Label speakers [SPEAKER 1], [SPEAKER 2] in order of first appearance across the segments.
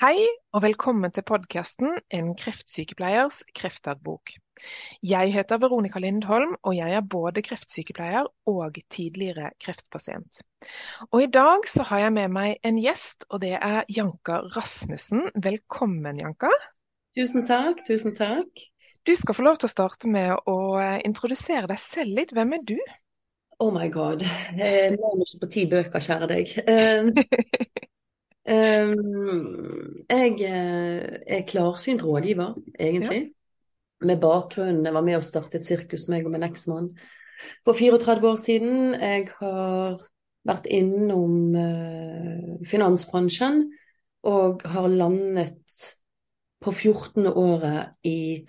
[SPEAKER 1] Hei og velkommen til podkasten En kreftsykepleiers kreftdagbok. Jeg heter Veronica Lindholm, og jeg er både kreftsykepleier og tidligere kreftpasient. Og I dag så har jeg med meg en gjest, og det er Janka Rasmussen. Velkommen, Janka.
[SPEAKER 2] Tusen takk, tusen takk.
[SPEAKER 1] Du skal få lov til å starte med å introdusere deg selv litt. Hvem er du?
[SPEAKER 2] Oh my god. Eh, manus på ti bøker, kjære deg. Eh, eh, jeg er klarsynt rådgiver, egentlig. Ja. Med bakgrunn Jeg var med og startet sirkus, meg og min eksmann, for 34 år siden. Jeg har vært innom uh, finansbransjen og har landet på 14. året i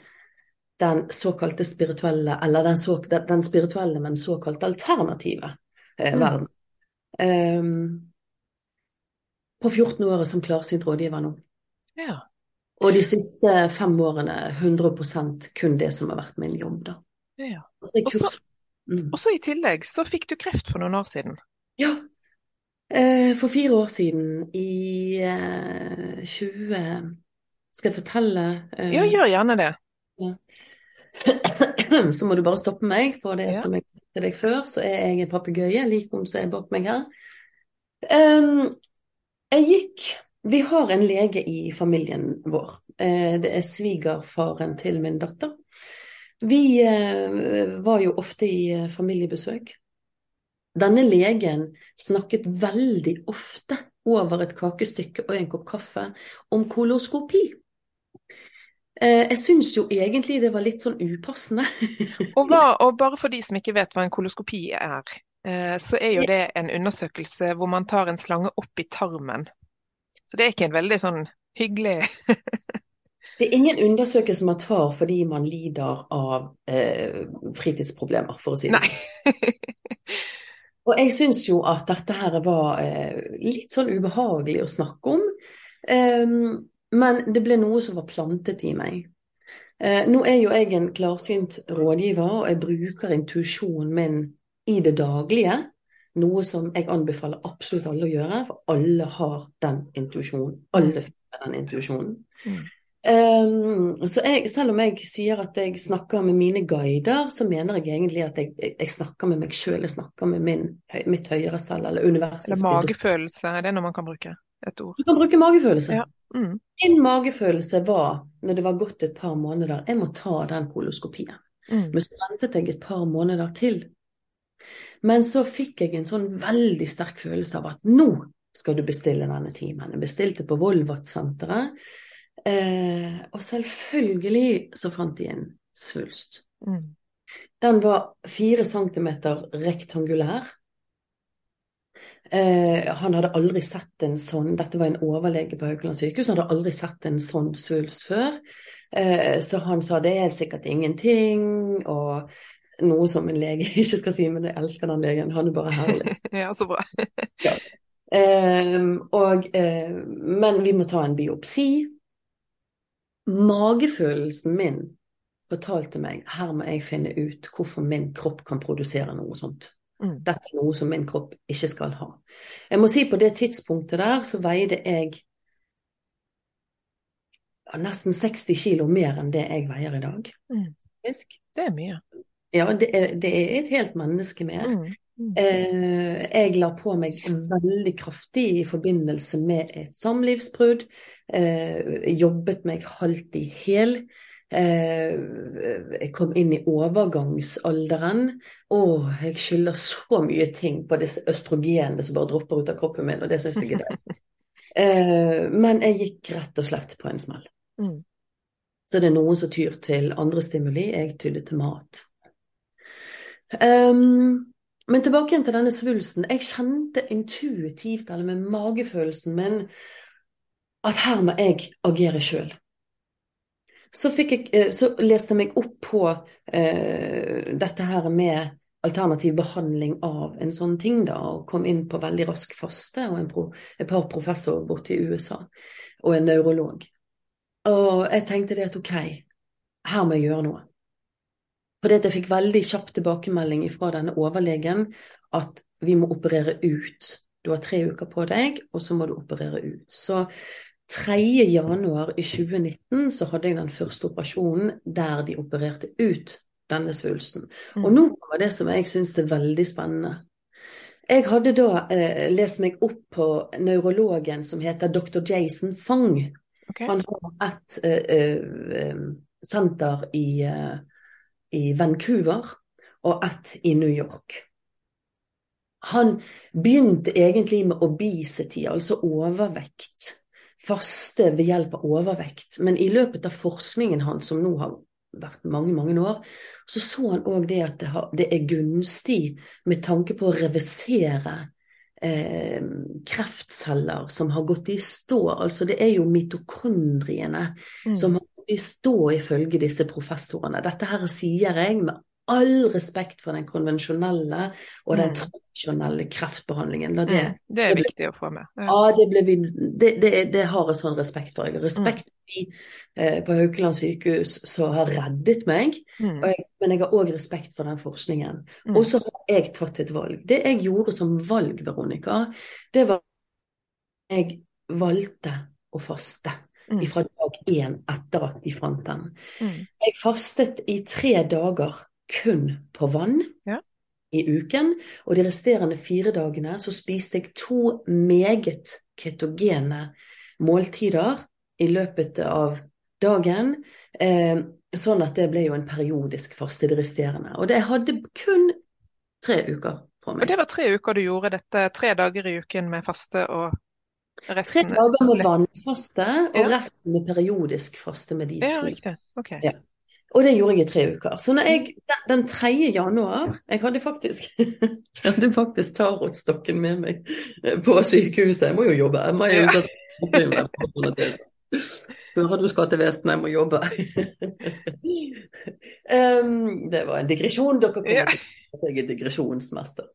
[SPEAKER 2] den såkalte spirituelle, eller den, så, den spirituelle, men såkalt alternative eh, mm. verden. Um, på 14 året som klarsynt rådgiver nå.
[SPEAKER 1] Ja.
[SPEAKER 2] Og de siste fem årene 100% kun det som har vært min jobb, da.
[SPEAKER 1] Ja. Altså, mm. Og så i tillegg så fikk du kreft for noen år siden.
[SPEAKER 2] Ja. Eh, for fire år siden, i eh, 20 Skal jeg fortelle?
[SPEAKER 1] Eh, ja, gjør gjerne det.
[SPEAKER 2] Ja. så må du bare stoppe meg, for det ja. som jeg sa til deg før, så er jeg en papegøye, like om som er bak meg her. Um, jeg gikk Vi har en lege i familien vår. Uh, det er svigerfaren til min datter. Vi uh, var jo ofte i uh, familiebesøk. Denne legen snakket veldig ofte over et kakestykke og en kopp kaffe om koloskopi. Eh, jeg syns jo egentlig det var litt sånn upassende.
[SPEAKER 1] og, hva, og, bare for de som ikke vet hva en koloskopi er, eh, så er jo det en undersøkelse hvor man tar en slange opp i tarmen. Så det er ikke en veldig sånn hyggelig
[SPEAKER 2] Det er ingen undersøkelse man tar fordi man lider av eh, fritidsproblemer, for å si det sånn. og jeg syns jo at dette her var eh, litt sånn ubehagelig å snakke om. Um, men det ble noe som var plantet i meg. Eh, nå er jo jeg en klarsynt rådgiver, og jeg bruker intuisjonen min i det daglige. Noe som jeg anbefaler absolutt alle å gjøre, for alle har den intuisjonen. Alle føler den intuisjonen. Mm. Um, så jeg, selv om jeg sier at jeg snakker med mine guider, så mener jeg egentlig at jeg, jeg snakker med meg sjøl. Jeg snakker med min, mitt høyere selv, eller universet.
[SPEAKER 1] Eller magefølelse, er det noe man kan bruke? Et ord.
[SPEAKER 2] Du kan bruke magefølelse.
[SPEAKER 1] Ja. Mm.
[SPEAKER 2] Min magefølelse var, når det var gått et par måneder, jeg må ta den koloskopien. Mm. Men så ventet jeg et par måneder til. Men så fikk jeg en sånn veldig sterk følelse av at nå skal du bestille denne timen. Jeg bestilte på Volvat-senteret. Eh, og selvfølgelig så fant de en svulst. Mm. Den var fire centimeter rektangulær. Eh, han hadde aldri sett en sånn Dette var en overlege på Haukeland sykehus, han hadde aldri sett en sånn svulst før. Eh, så han sa det er sikkert ingenting, og noe som en lege ikke skal si, men jeg elsker den legen. Han er bare herlig.
[SPEAKER 1] ja, så bra.
[SPEAKER 2] ja. eh, og, eh, men vi må ta en biopsi. Magefølelsen min fortalte meg her må jeg finne ut hvorfor min kropp kan produsere noe sånt. Mm. Dette er noe som min kropp ikke skal ha. Jeg må si på det tidspunktet der så veide jeg nesten 60 kilo mer enn det jeg veier i dag.
[SPEAKER 1] Mm. Det er mye.
[SPEAKER 2] Ja, det er, det er, et helt menneske mer. Mm. Mm. Eh, jeg la på meg veldig kraftig i forbindelse med et samlivsbrudd. Eh, jobbet meg halvt i hæl. Eh, jeg kom inn i overgangsalderen. Å, jeg skylder så mye ting på disse østrogenene som bare dropper ut av kroppen min, og det syns jeg er det. Eh, men jeg gikk rett og slett på en smell. Mm. Så det er noen som tyr til andre stimuli. Jeg tydde til mat. Um, men tilbake igjen til denne svulsten. Jeg kjente intuitivt, eller med magefølelsen min, at her må jeg agere sjøl. Så, eh, så, leste jeg meg opp på uh, dette her med alternativ behandling av en sånn ting, da, og kom inn på veldig rask faste og pro, et par professorer borte i USA, og en neurolog. Og jeg tenkte det at ok, her må jeg gjøre noe. Fordi jeg fikk veldig kjapp tilbakemelding fra denne overlegen at vi må operere ut. Du har tre uker på deg, og så må du operere ut. Så 3. januar i 2019 så hadde jeg den første operasjonen der de opererte ut denne svulsten.
[SPEAKER 1] Mm.
[SPEAKER 2] Og nå kommer det som jeg syns er veldig spennende. Jeg hadde da eh, lest meg opp på neurologen som heter dr. Jason Fang.
[SPEAKER 1] Okay.
[SPEAKER 2] Han har et eh, eh, senter i, eh, i Vancouver og ett i New York. Han begynte egentlig med obesity, altså overvekt. Faste ved hjelp av overvekt. Men i løpet av forskningen hans, som nå har vært mange, mange år, så så han òg det at det, har, det, er gunstig med tanke på å reversere eh, kreftceller som har gått i stå. Altså det er jo mitokondriene mm. som har stå ifølge disse professorene. Dette her sier jeg med all respekt for den konvensjonelle og den mm. tradisjonelle kreftbehandlingen.
[SPEAKER 1] Det, mm, det, er viktig å få med.
[SPEAKER 2] Ja, det, vi, det, det, har jeg sånn respekt for. Jeg har respekt for de eh, på Haukeland sykehus som har reddet meg,
[SPEAKER 1] mm.
[SPEAKER 2] jeg, men jeg har òg respekt for den forskningen. Mm. Og så har jeg tatt et valg. Det jeg gjorde som valg, Veronica, det var jeg valgte å faste. Mm. Fra dag én etter at de fant den.
[SPEAKER 1] Mm.
[SPEAKER 2] Jeg fastet i tre dager kun på vann
[SPEAKER 1] ja.
[SPEAKER 2] i uken. Og de resterende fire dagene så spiste jeg to meget ketogene måltider i løpet av dagen. Eh, sånn at det ble jo en periodisk faste, de resterende. Og det hadde kun tre uker på meg.
[SPEAKER 1] Og det var tre uker du gjorde dette, tre dager i uken med faste og resten
[SPEAKER 2] Tre dager med vannfaste og resten med periodisk faste med de
[SPEAKER 1] ja,
[SPEAKER 2] to.
[SPEAKER 1] Riktig. Okay.
[SPEAKER 2] Ja. Og det gjorde jeg i tre uker. Så når jeg, den 3. januar Jeg hadde faktisk, jeg hadde faktisk tarotstokken med meg på sykehuset. Jeg må jo jobbe. Jeg må jo ja. Hører du skattevesenet, jeg må jobbe. um, det var en digresjon. Dere kommer ja. til at jeg er digresjonsmester.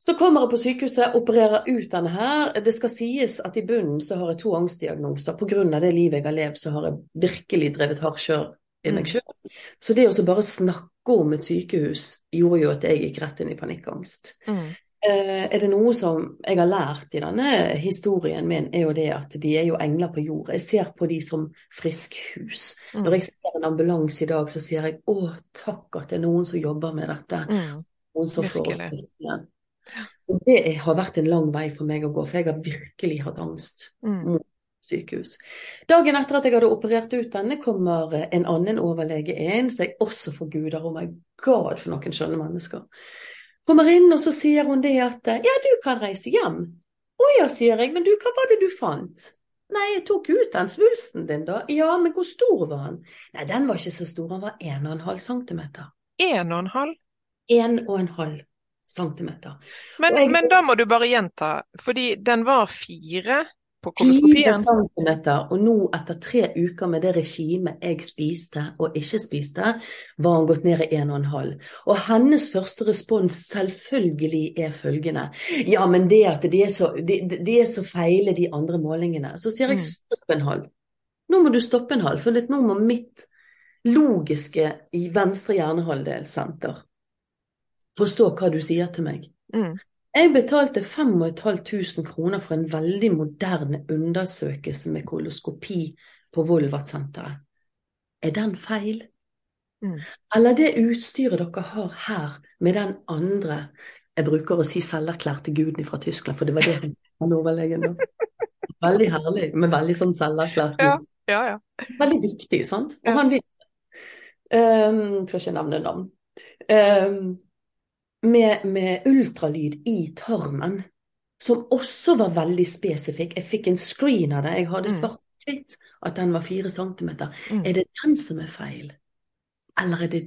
[SPEAKER 2] Så kommer jeg på sykehuset, opererer ut denne her. Det skal sies at i bunnen så har jeg to angstdiagnoser. Pga. det livet jeg har levd, så har jeg virkelig drevet hardkjør i meg mm. sjøl. Så det å bare snakke om et sykehus gjorde jo at jeg gikk rett inn i panikkangst.
[SPEAKER 1] Mm.
[SPEAKER 2] Eh, er det noe som jeg har lært i denne historien min, er jo det at de er jo engler på jord. Jeg ser på de som friskhus. Mm. Når jeg ser en ambulanse i dag, så sier jeg å, takk at det er noen som jobber med dette.
[SPEAKER 1] Mm.
[SPEAKER 2] Noen som får oss det har vært en lang vei for meg å gå, for jeg har virkelig hatt angst
[SPEAKER 1] mm.
[SPEAKER 2] mot sykehus. Dagen etter at jeg hadde operert ut denne, kommer en annen overlege inn, så jeg også forguder oh my god, for noen skjønne mennesker. Kommer inn, og så sier hun det at ja, du kan reise hjem. Å ja, sier jeg, men du, hva var det du fant? Nei, jeg tok ut den svulsten din, da. Ja, men hvor stor var den? Nei, den var ikke så stor, den var 1,5 cm.
[SPEAKER 1] 1,5?
[SPEAKER 2] 1,5 centimeter.
[SPEAKER 1] Men, jeg, men da må du bare gjenta, fordi den var fire
[SPEAKER 2] på koloskopien? centimeter, og nå etter tre uker med det regimet jeg spiste og ikke spiste, var han gått ned i en Og en halv. Og hennes første respons selvfølgelig er følgende Ja, men det at de er så, de, de er så feile, de andre målingene. Så sier jeg mm. stopp en halv. Nå må du stoppe en halv, for nå må mitt logiske venstre hjernehalvdel-senter forstå hva du sier til meg.
[SPEAKER 1] Mm.
[SPEAKER 2] Jeg betalte 5500 kroner for en veldig moderne undersøkelse med koloskopi på Volvat-senteret. Er den feil?
[SPEAKER 1] Mm.
[SPEAKER 2] Eller det utstyret dere har her, med den andre Jeg bruker å si selverklærte guden fra Tyskland, for det var det han overlegen da. Veldig herlig, men veldig sånn selverklært.
[SPEAKER 1] Ja, ja, ja.
[SPEAKER 2] Veldig viktig, sant? Og han vil um, Skal ikke nevne navn. Um, med, med ultralyd i tarmen, som også var veldig spesifikk. Jeg fikk en screen av det. Jeg hadde mm. svart-hvitt at den var fire centimeter.
[SPEAKER 1] Mm.
[SPEAKER 2] Er det den som er feil, eller er det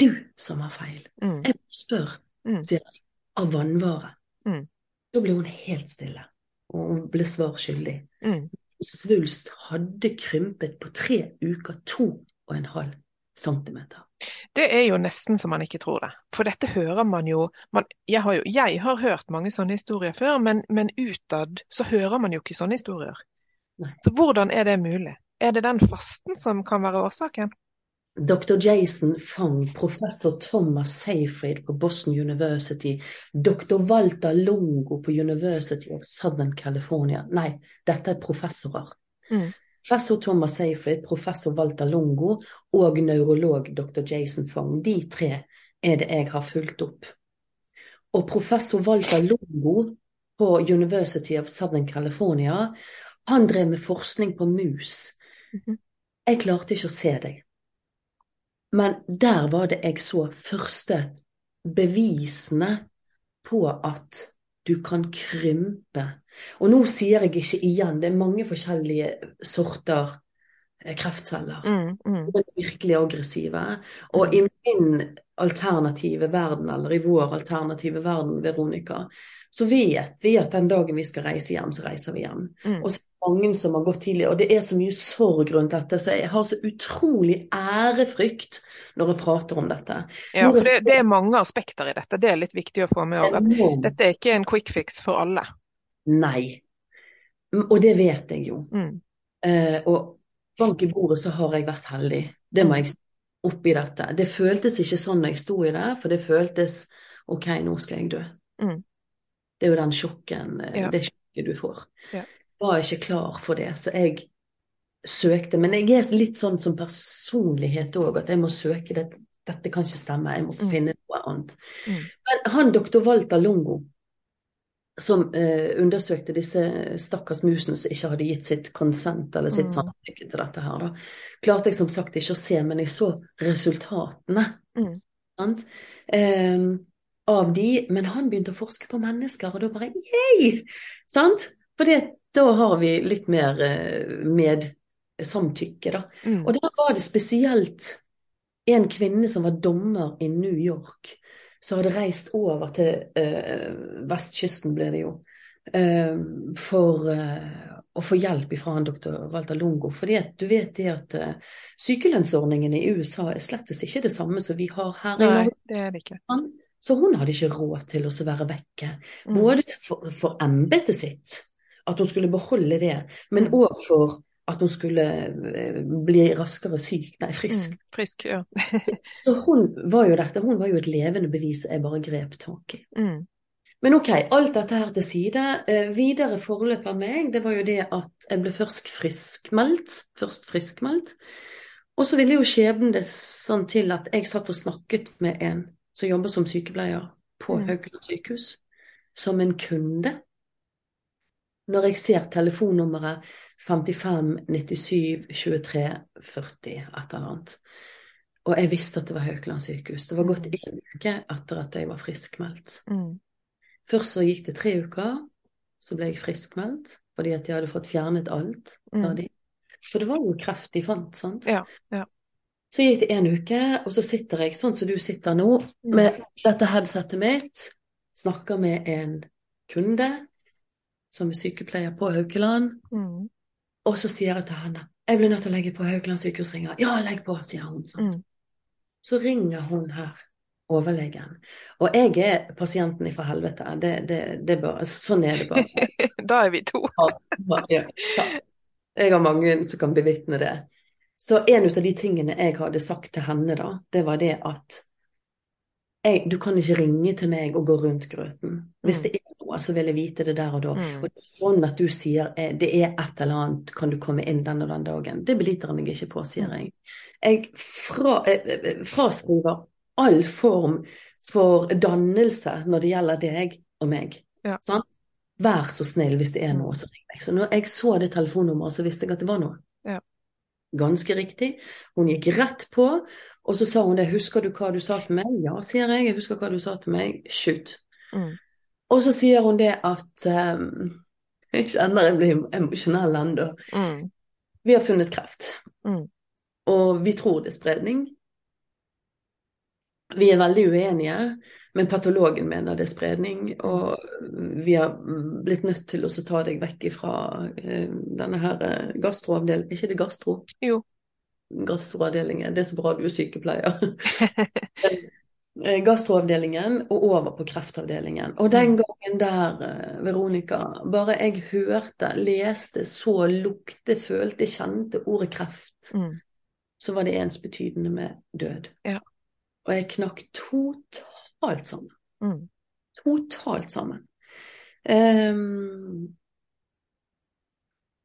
[SPEAKER 2] du som har feil?
[SPEAKER 1] Mm.
[SPEAKER 2] Jeg spør,
[SPEAKER 1] mm.
[SPEAKER 2] sier jeg, av vannvare.
[SPEAKER 1] Mm.
[SPEAKER 2] Da ble hun helt stille, og hun ble svar skyldig.
[SPEAKER 1] Mm.
[SPEAKER 2] Svulst hadde krympet på tre uker to og en halv centimeter.
[SPEAKER 1] Det er jo nesten så man ikke tror det. For dette hører man jo man, jeg, har jo jeg, har hørt mange sånne historier før, men, men utad så hører man jo ikke sånne historier.
[SPEAKER 2] Nei.
[SPEAKER 1] Så hvordan er det mulig? Er det den fasten som kan være årsaken?
[SPEAKER 2] Dr. Jason Fang, professor Thomas Seyfried på Boston University, dr. Walter Longo på University of Southern California Nei, dette er professorer.
[SPEAKER 1] Mm.
[SPEAKER 2] Professor Thomas Seyfried, professor Walter Longo og neurolog dr. Jason Fong. De tre er det jeg har fulgt opp. Og professor Walter Longo på University of Southern California, han drev med forskning på mus.
[SPEAKER 1] Mhm.
[SPEAKER 2] Jeg klarte ikke å se deg. Men der var det jeg så første bevisene på at du kan krympe. Og nå sier jeg ikke igjen, det er mange forskjellige sorter eh, kreftceller.
[SPEAKER 1] Mm, mm.
[SPEAKER 2] Virkelig aggressive. Og i min alternative verden, eller i vår alternative verden, Veronica, så vet vi at den dagen vi skal reise hjem, så reiser vi hjem.
[SPEAKER 1] Mm.
[SPEAKER 2] Og så er det mange som har gått tidlig, og det er så mye sorg rundt dette, så jeg har så utrolig ærefrykt når jeg prater om dette.
[SPEAKER 1] Ja, for det, det er mange aspekter i dette. Det er litt viktig å få med òg. Dette er ikke en quick fix for alle.
[SPEAKER 2] Nei. Mm, Og det vet jeg jo.
[SPEAKER 1] Mm.
[SPEAKER 2] Eh, og bank i bordet så har jeg vært heldig. Det må jeg si oppi dette. Det føltes ikke sånn når jeg sto i det, for det føltes OK, nå skal jeg dø.
[SPEAKER 1] Mm.
[SPEAKER 2] Det er jo den sjokken, eh,
[SPEAKER 1] Ja.
[SPEAKER 2] det sjokket du får.
[SPEAKER 1] Ja.
[SPEAKER 2] Var ikke klar for det, så jeg søkte. Men jeg er litt sånn som personlighet òg, at jeg må søke det. Dette kan ikke stemme, jeg må
[SPEAKER 1] Mm.
[SPEAKER 2] finne noe annet.
[SPEAKER 1] Mm.
[SPEAKER 2] Men han doktor Walter Longo, som eh, undersøkte disse stakkars musene som ikke hadde gitt sitt konsent eller sitt
[SPEAKER 1] Mm.
[SPEAKER 2] samtykke til dette her, da, klarte jeg som sagt ikke å se, men jeg så resultatene.
[SPEAKER 1] Mm.
[SPEAKER 2] Sant? Eh, av de, men han begynte å forske på mennesker, og da bare yay! Sant? For da har vi litt mer eh, med samtykke, da.
[SPEAKER 1] Mm.
[SPEAKER 2] Og da var det spesielt en kvinne som var dommer i New York, som hadde reist over til eh, vestkysten, ble det jo, eh, for eh, å få hjelp fra han doktor Walter Longo. Fordi at du vet det at eh, sykelønnsordningen i USA er slettes ikke det samme som vi har her i
[SPEAKER 1] Nei,
[SPEAKER 2] Norge.
[SPEAKER 1] det er det ikke.
[SPEAKER 2] Så hun hadde ikke råd til å være vekke.
[SPEAKER 1] Mm.
[SPEAKER 2] Både for, for embetet sitt, at hun skulle beholde det, men
[SPEAKER 1] Mm.
[SPEAKER 2] òg for at hun skulle eh, bli raskere syk, nei, frisk.
[SPEAKER 1] Mm. Frisk, ja.
[SPEAKER 2] Så hun var jo dette, hun var jo et levende bevis jeg bare grep tak i.
[SPEAKER 1] Mm.
[SPEAKER 2] Men ok, alt dette her til side. Eh, videre forløp av meg, det var jo det at jeg ble først friskmeldt. Først friskmeldt. Og så ville jo skjebnen det sånn til at jeg satt og snakket med en som jobber som sykepleier på
[SPEAKER 1] Mm.
[SPEAKER 2] Haukeland sykehus, som en kunde. Når jeg ser telefonnummeret 55 97 23 40, et eller annet. Og jeg visste at det var Haukeland sykehus. Det var gått én uke etter at jeg var friskmeldt.
[SPEAKER 1] Mm.
[SPEAKER 2] Først så gikk det tre uker, så ble jeg friskmeldt fordi at jeg hadde fått fjernet alt.
[SPEAKER 1] Mm.
[SPEAKER 2] For det var jo kreft de fant, sant.
[SPEAKER 1] Ja, ja.
[SPEAKER 2] Så gikk det en uke, og så sitter jeg sånn som du sitter nå,
[SPEAKER 1] Mm.
[SPEAKER 2] med dette headsetet mitt, snakker med en kunde som er sykepleier på Haukeland,
[SPEAKER 1] Mm.
[SPEAKER 2] og så sier jeg til henne jeg blir nødt til å legge på Haukeland sykehusringer. Ja, legg på, sier hun. Sånn.
[SPEAKER 1] Mm.
[SPEAKER 2] Så ringer hun her, overlegen. Og jeg er pasienten ifra helvete. Det, det, det bare, sånn er det bare.
[SPEAKER 1] Da er vi to.
[SPEAKER 2] Ja, ja. Jeg har mange som kan bevitne det. Så en av de tingene jeg hadde sagt til henne da, det var det at jeg, du kan ikke ringe til meg og gå rundt grøten. Hvis
[SPEAKER 1] Mm.
[SPEAKER 2] det er noe, så vil jeg vite det der og da.
[SPEAKER 1] Mm.
[SPEAKER 2] Og det er sånn at du sier eh, det er et eller annet, kan du komme inn den og den dagen. Det beliter jeg meg ikke på, sier jeg. Jeg fra, eh, eh, fraskriver all form for dannelse når det gjelder deg og meg.
[SPEAKER 1] Ja.
[SPEAKER 2] Sant? Vær så snill hvis det er noe, så ring meg. Så når jeg så det telefonnummeret, så visste jeg at det var noe.
[SPEAKER 1] Ja.
[SPEAKER 2] Ganske riktig. Hun gikk rett på, og så sa hun det. 'Husker du hva du sa til meg?' 'Ja', sier jeg. 'Jeg husker hva du sa til meg.' Shoot.
[SPEAKER 1] Mm.
[SPEAKER 2] Og så sier hun det at um, Jeg kjenner jeg blir emosjonell ennå.
[SPEAKER 1] Mm.
[SPEAKER 2] Vi har funnet kreft.
[SPEAKER 1] Mm.
[SPEAKER 2] Og vi tror det er spredning. Vi er veldig uenige, men patologen mener det er spredning. Og vi har blitt nødt til å ta deg vekk fra uh, denne her gastroavdelingen gastroavdelingen. Ikke det gastro?
[SPEAKER 1] Jo.
[SPEAKER 2] Gastroavdelingen. Det er så bra du er sykepleier. Eh, gastroavdelingen og over på kreftavdelingen. Og den gangen der, eh, Veronica, bare jeg hørte, leste, så, lukte, følte, kjente ordet kreft,
[SPEAKER 1] Mm.
[SPEAKER 2] så var det ensbetydende med død.
[SPEAKER 1] Ja.
[SPEAKER 2] Og jeg knakk totalt sammen.
[SPEAKER 1] Mm.
[SPEAKER 2] Totalt sammen. Ehm,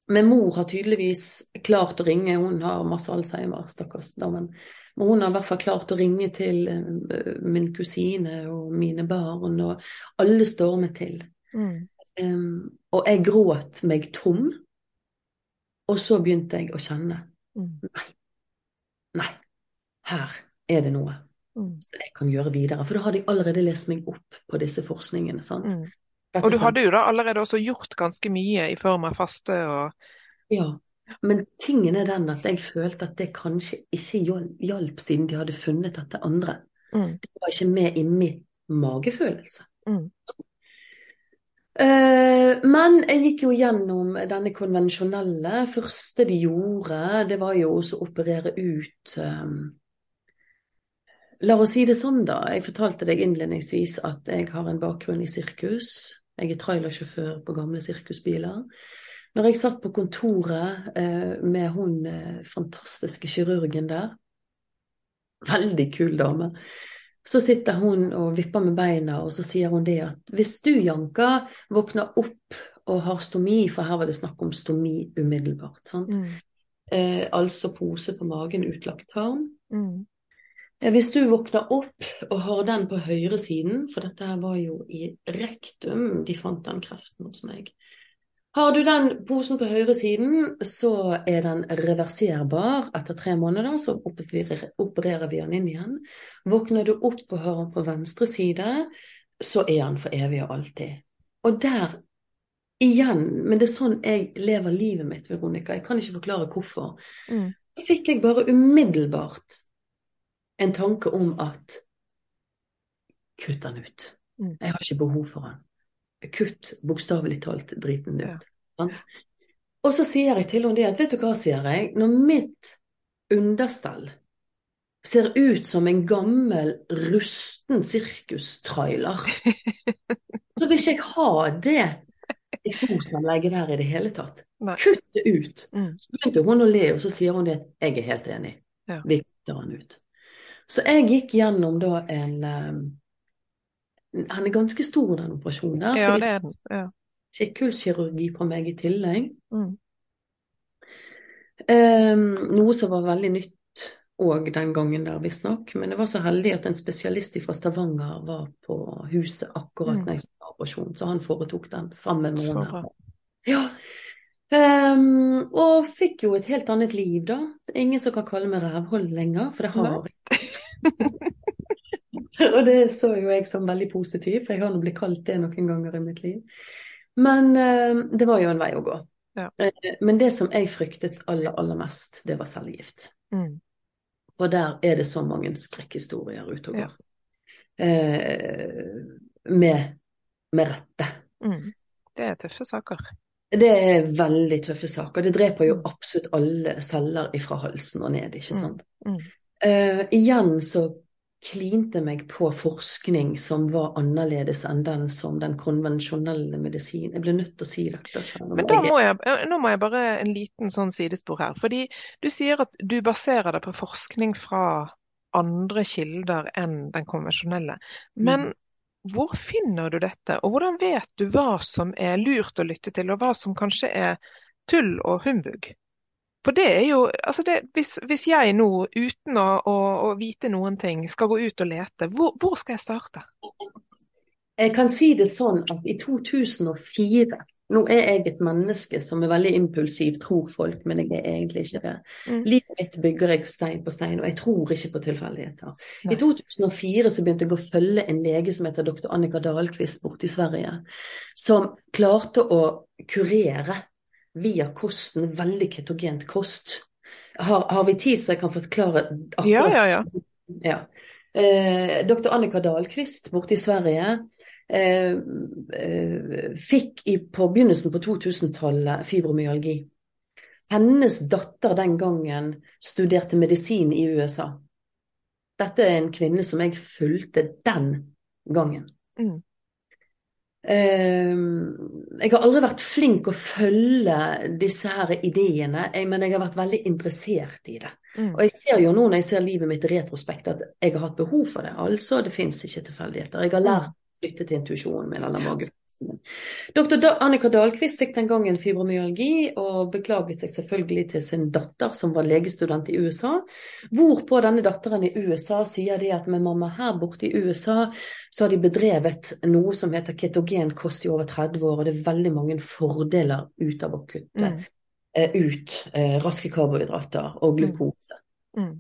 [SPEAKER 2] Men mor har tydeligvis klart å ringe, hun har masse Alzheimer, stakkars damen. Men hun har i hvert fall klart å ringe til uh, min kusine og mine barn, og alle stormet til. Mm. Um, og jeg gråt meg tom, og så begynte jeg å kjenne mm. Nei, nei, her er det noe mm. som jeg kan gjøre videre. For da hadde jeg allerede lest meg opp på disse forskningene. sant?
[SPEAKER 1] Og du hadde jo da allerede også gjort ganske mye i form av faste og
[SPEAKER 2] Ja, men tingen er den at jeg følte at det kanskje ikke hjalp, siden de hadde funnet dette andre. Mm. Det var ikke med i min magefølelse. Mm. Uh, men jeg gikk jo gjennom denne konvensjonelle. første de gjorde, det var jo også å operere ut um, La oss si det sånn, da. Jeg fortalte deg innledningsvis at jeg har en bakgrunn i sirkus. Jeg er trailersjåfør på gamle sirkusbiler. Når jeg satt på kontoret eh, med hun eh, fantastiske kirurgen der, veldig kul dame, så sitter hun og vipper med beina, og så sier hun det at hvis du, Janka, våkner opp og har stomi, for her var det snakk om stomi umiddelbart, sant? Mm. Eh, altså pose på magen, utlagt tarm. Mm. Eh, hvis du våkner opp og har den på høyre siden, for dette her var jo i rektum de fant den kreften hos meg. Har du den posen på høyre siden, så er den reverserbar etter tre måneder. Så opererer vi den inn igjen. Våkner du opp og har den på venstre side, så er den for evig og alltid. Og der igjen, men det er sånn jeg lever livet mitt, Veronica. Jeg kan ikke forklare hvorfor. Mm. Fikk jeg bare umiddelbart en tanke om at kutt den ut. Mm. Jeg har ikke behov for den. Kutt bokstavelig talt driten ut. Ja. Og så sier jeg til henne det at vet du hva, sier jeg, når mitt understell ser ut som en gammel, rusten sirkustrailer, så vil ikke jeg ha det eksosanlegget der i det hele tatt. Nei. Kutt det ut. Mm. Så begynte hun å le, og så sier hun det. Jeg er helt enig. Ja. Vi kutter den ut. Så jeg gikk gjennom da en um, Han er ganske stor, den operasjonen der.
[SPEAKER 1] Ja, det er den. Ja.
[SPEAKER 2] Skikkhullkirurgi på meg i tillegg. Mm. Um, noe som var veldig nytt òg den gangen der, visstnok. Men jeg var så heldig at en spesialist fra Stavanger var på huset akkurat mm. når jeg skulle ha operasjon, så han foretok den sammen med henne. Ja. Um, og fikk jo et helt annet liv, da. Det er ingen som kan kalle meg rævhold lenger, for det har jeg og det så jo jeg som veldig positiv, for jeg har nå blitt kalt det noen ganger i mitt liv. Men uh, det var jo en vei å gå. Ja. Uh, men det som jeg fryktet aller, aller mest, det var cellegift. Mm. Og der er det så mange skrekkhistorier ute og går. Ja. Uh, med, med, rette. Mm.
[SPEAKER 1] Det er tøffe saker.
[SPEAKER 2] Det er veldig tøffe saker. Det dreper jo mm. absolutt alle celler ifra halsen og ned, ikke mm. sant. Mm. Mm. Uh, igjen så klinte meg på forskning som var annerledes enn den som den konvensjonelle medisin. Jeg ble nødt til å si dette.
[SPEAKER 1] Men da må jeg, nå må jeg bare en liten sånn sidespor her. Fordi du sier at du baserer deg på forskning fra andre kilder enn den konvensjonelle. Men mm. hvor finner du dette, og hvordan vet du hva som er lurt å lytte til, og hva som kanskje er tull og humbug? For det er jo altså det, hvis, hvis, jeg nå, uten å, å, å, vite noen ting, skal gå ut og lete, hvor, hvor, skal jeg starte?
[SPEAKER 2] Jeg kan si det sånn at i 2004 Nå er jeg et menneske som er veldig impulsiv, tror folk, men jeg er egentlig ikke det. Mm. Livet mitt bygger jeg stein på stein, og jeg tror ikke på tilfeldigheter. I 2004 så begynte jeg å følge en lege som heter dr. Annika Dahlqvist borte i Sverige, som klarte å kurere via kosten, veldig ketogent kost. Har, har, vi tid så jeg kan forklare
[SPEAKER 1] akkurat? Ja, ja, ja.
[SPEAKER 2] ja. Eh, Dr. Annika Dahlqvist borte i Sverige eh, eh, fikk i, på begynnelsen på 2000-tallet fibromyalgi. Hennes datter den gangen studerte medisin i USA. Dette er en kvinne som jeg fulgte den gangen. Mm. Ehm, jeg har aldri vært flink å følge disse her ideene, men jeg har vært veldig interessert i det. Mm. Og jeg ser jo nå når jeg ser livet mitt i retrospekt, at jeg har hatt behov for det. Altså, det fins ikke tilfeldigheter. Jeg har lært lytte til intuisjonen min eller magefølelsen min. Dr. Annika Dahlqvist fikk den gangen fibromyalgi og beklaget seg selvfølgelig til sin datter som var legestudent i USA. Hvorpå denne datteren i USA sier de at med mamma her borte i USA så har de bedrevet noe som heter ketogenkost i over 30 år, og det er veldig mange fordeler ut av å kutte mm. uh, ut uh, raske karbohydrater og glukose. Mm.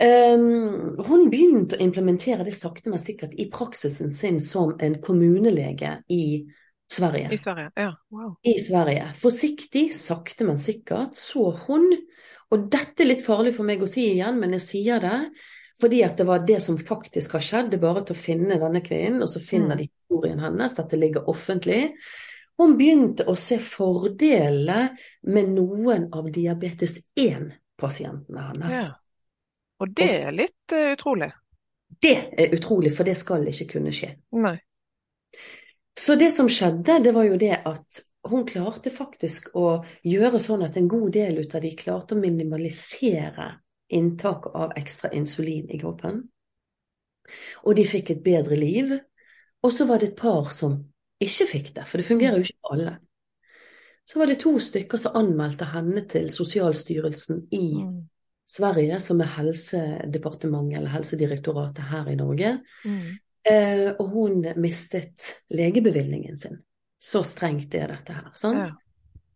[SPEAKER 2] Um, hun begynte å implementere det sakte, men sikkert i praksisen sin som en kommunelege i Sverige.
[SPEAKER 1] I Sverige, ja. Wow.
[SPEAKER 2] I Sverige. Forsiktig, sakte, men sikkert så hun, og dette er litt farlig for meg å si igjen, men jeg sier det fordi at det var det som faktisk har skjedd. Det er bare til å finne denne kvinnen, og så finner mm. de historien hennes. Dette ligger offentlig. Hun begynte å se fordelene med noen av diabetes 1-pasientene hennes. Ja.
[SPEAKER 1] Og det er litt uh, utrolig.
[SPEAKER 2] Det er utrolig, for det skal ikke kunne skje.
[SPEAKER 1] Nei.
[SPEAKER 2] Så det som skjedde, det var jo det at hun klarte faktisk å gjøre sånn at en god del ut av de klarte å minimalisere inntak av ekstra insulin i kroppen. Og de fikk et bedre liv. Og så var det et par som ikke fikk det, for det fungerer jo ikke for alle. Så var det to stykker som anmeldte henne til Sosialstyrelsen i mm. Sverige, som er Helsedepartementet eller Helsedirektoratet her i Norge. Mm. Eh, og hun mistet legebevilgningen sin. Så strengt er dette her. sant? Ja.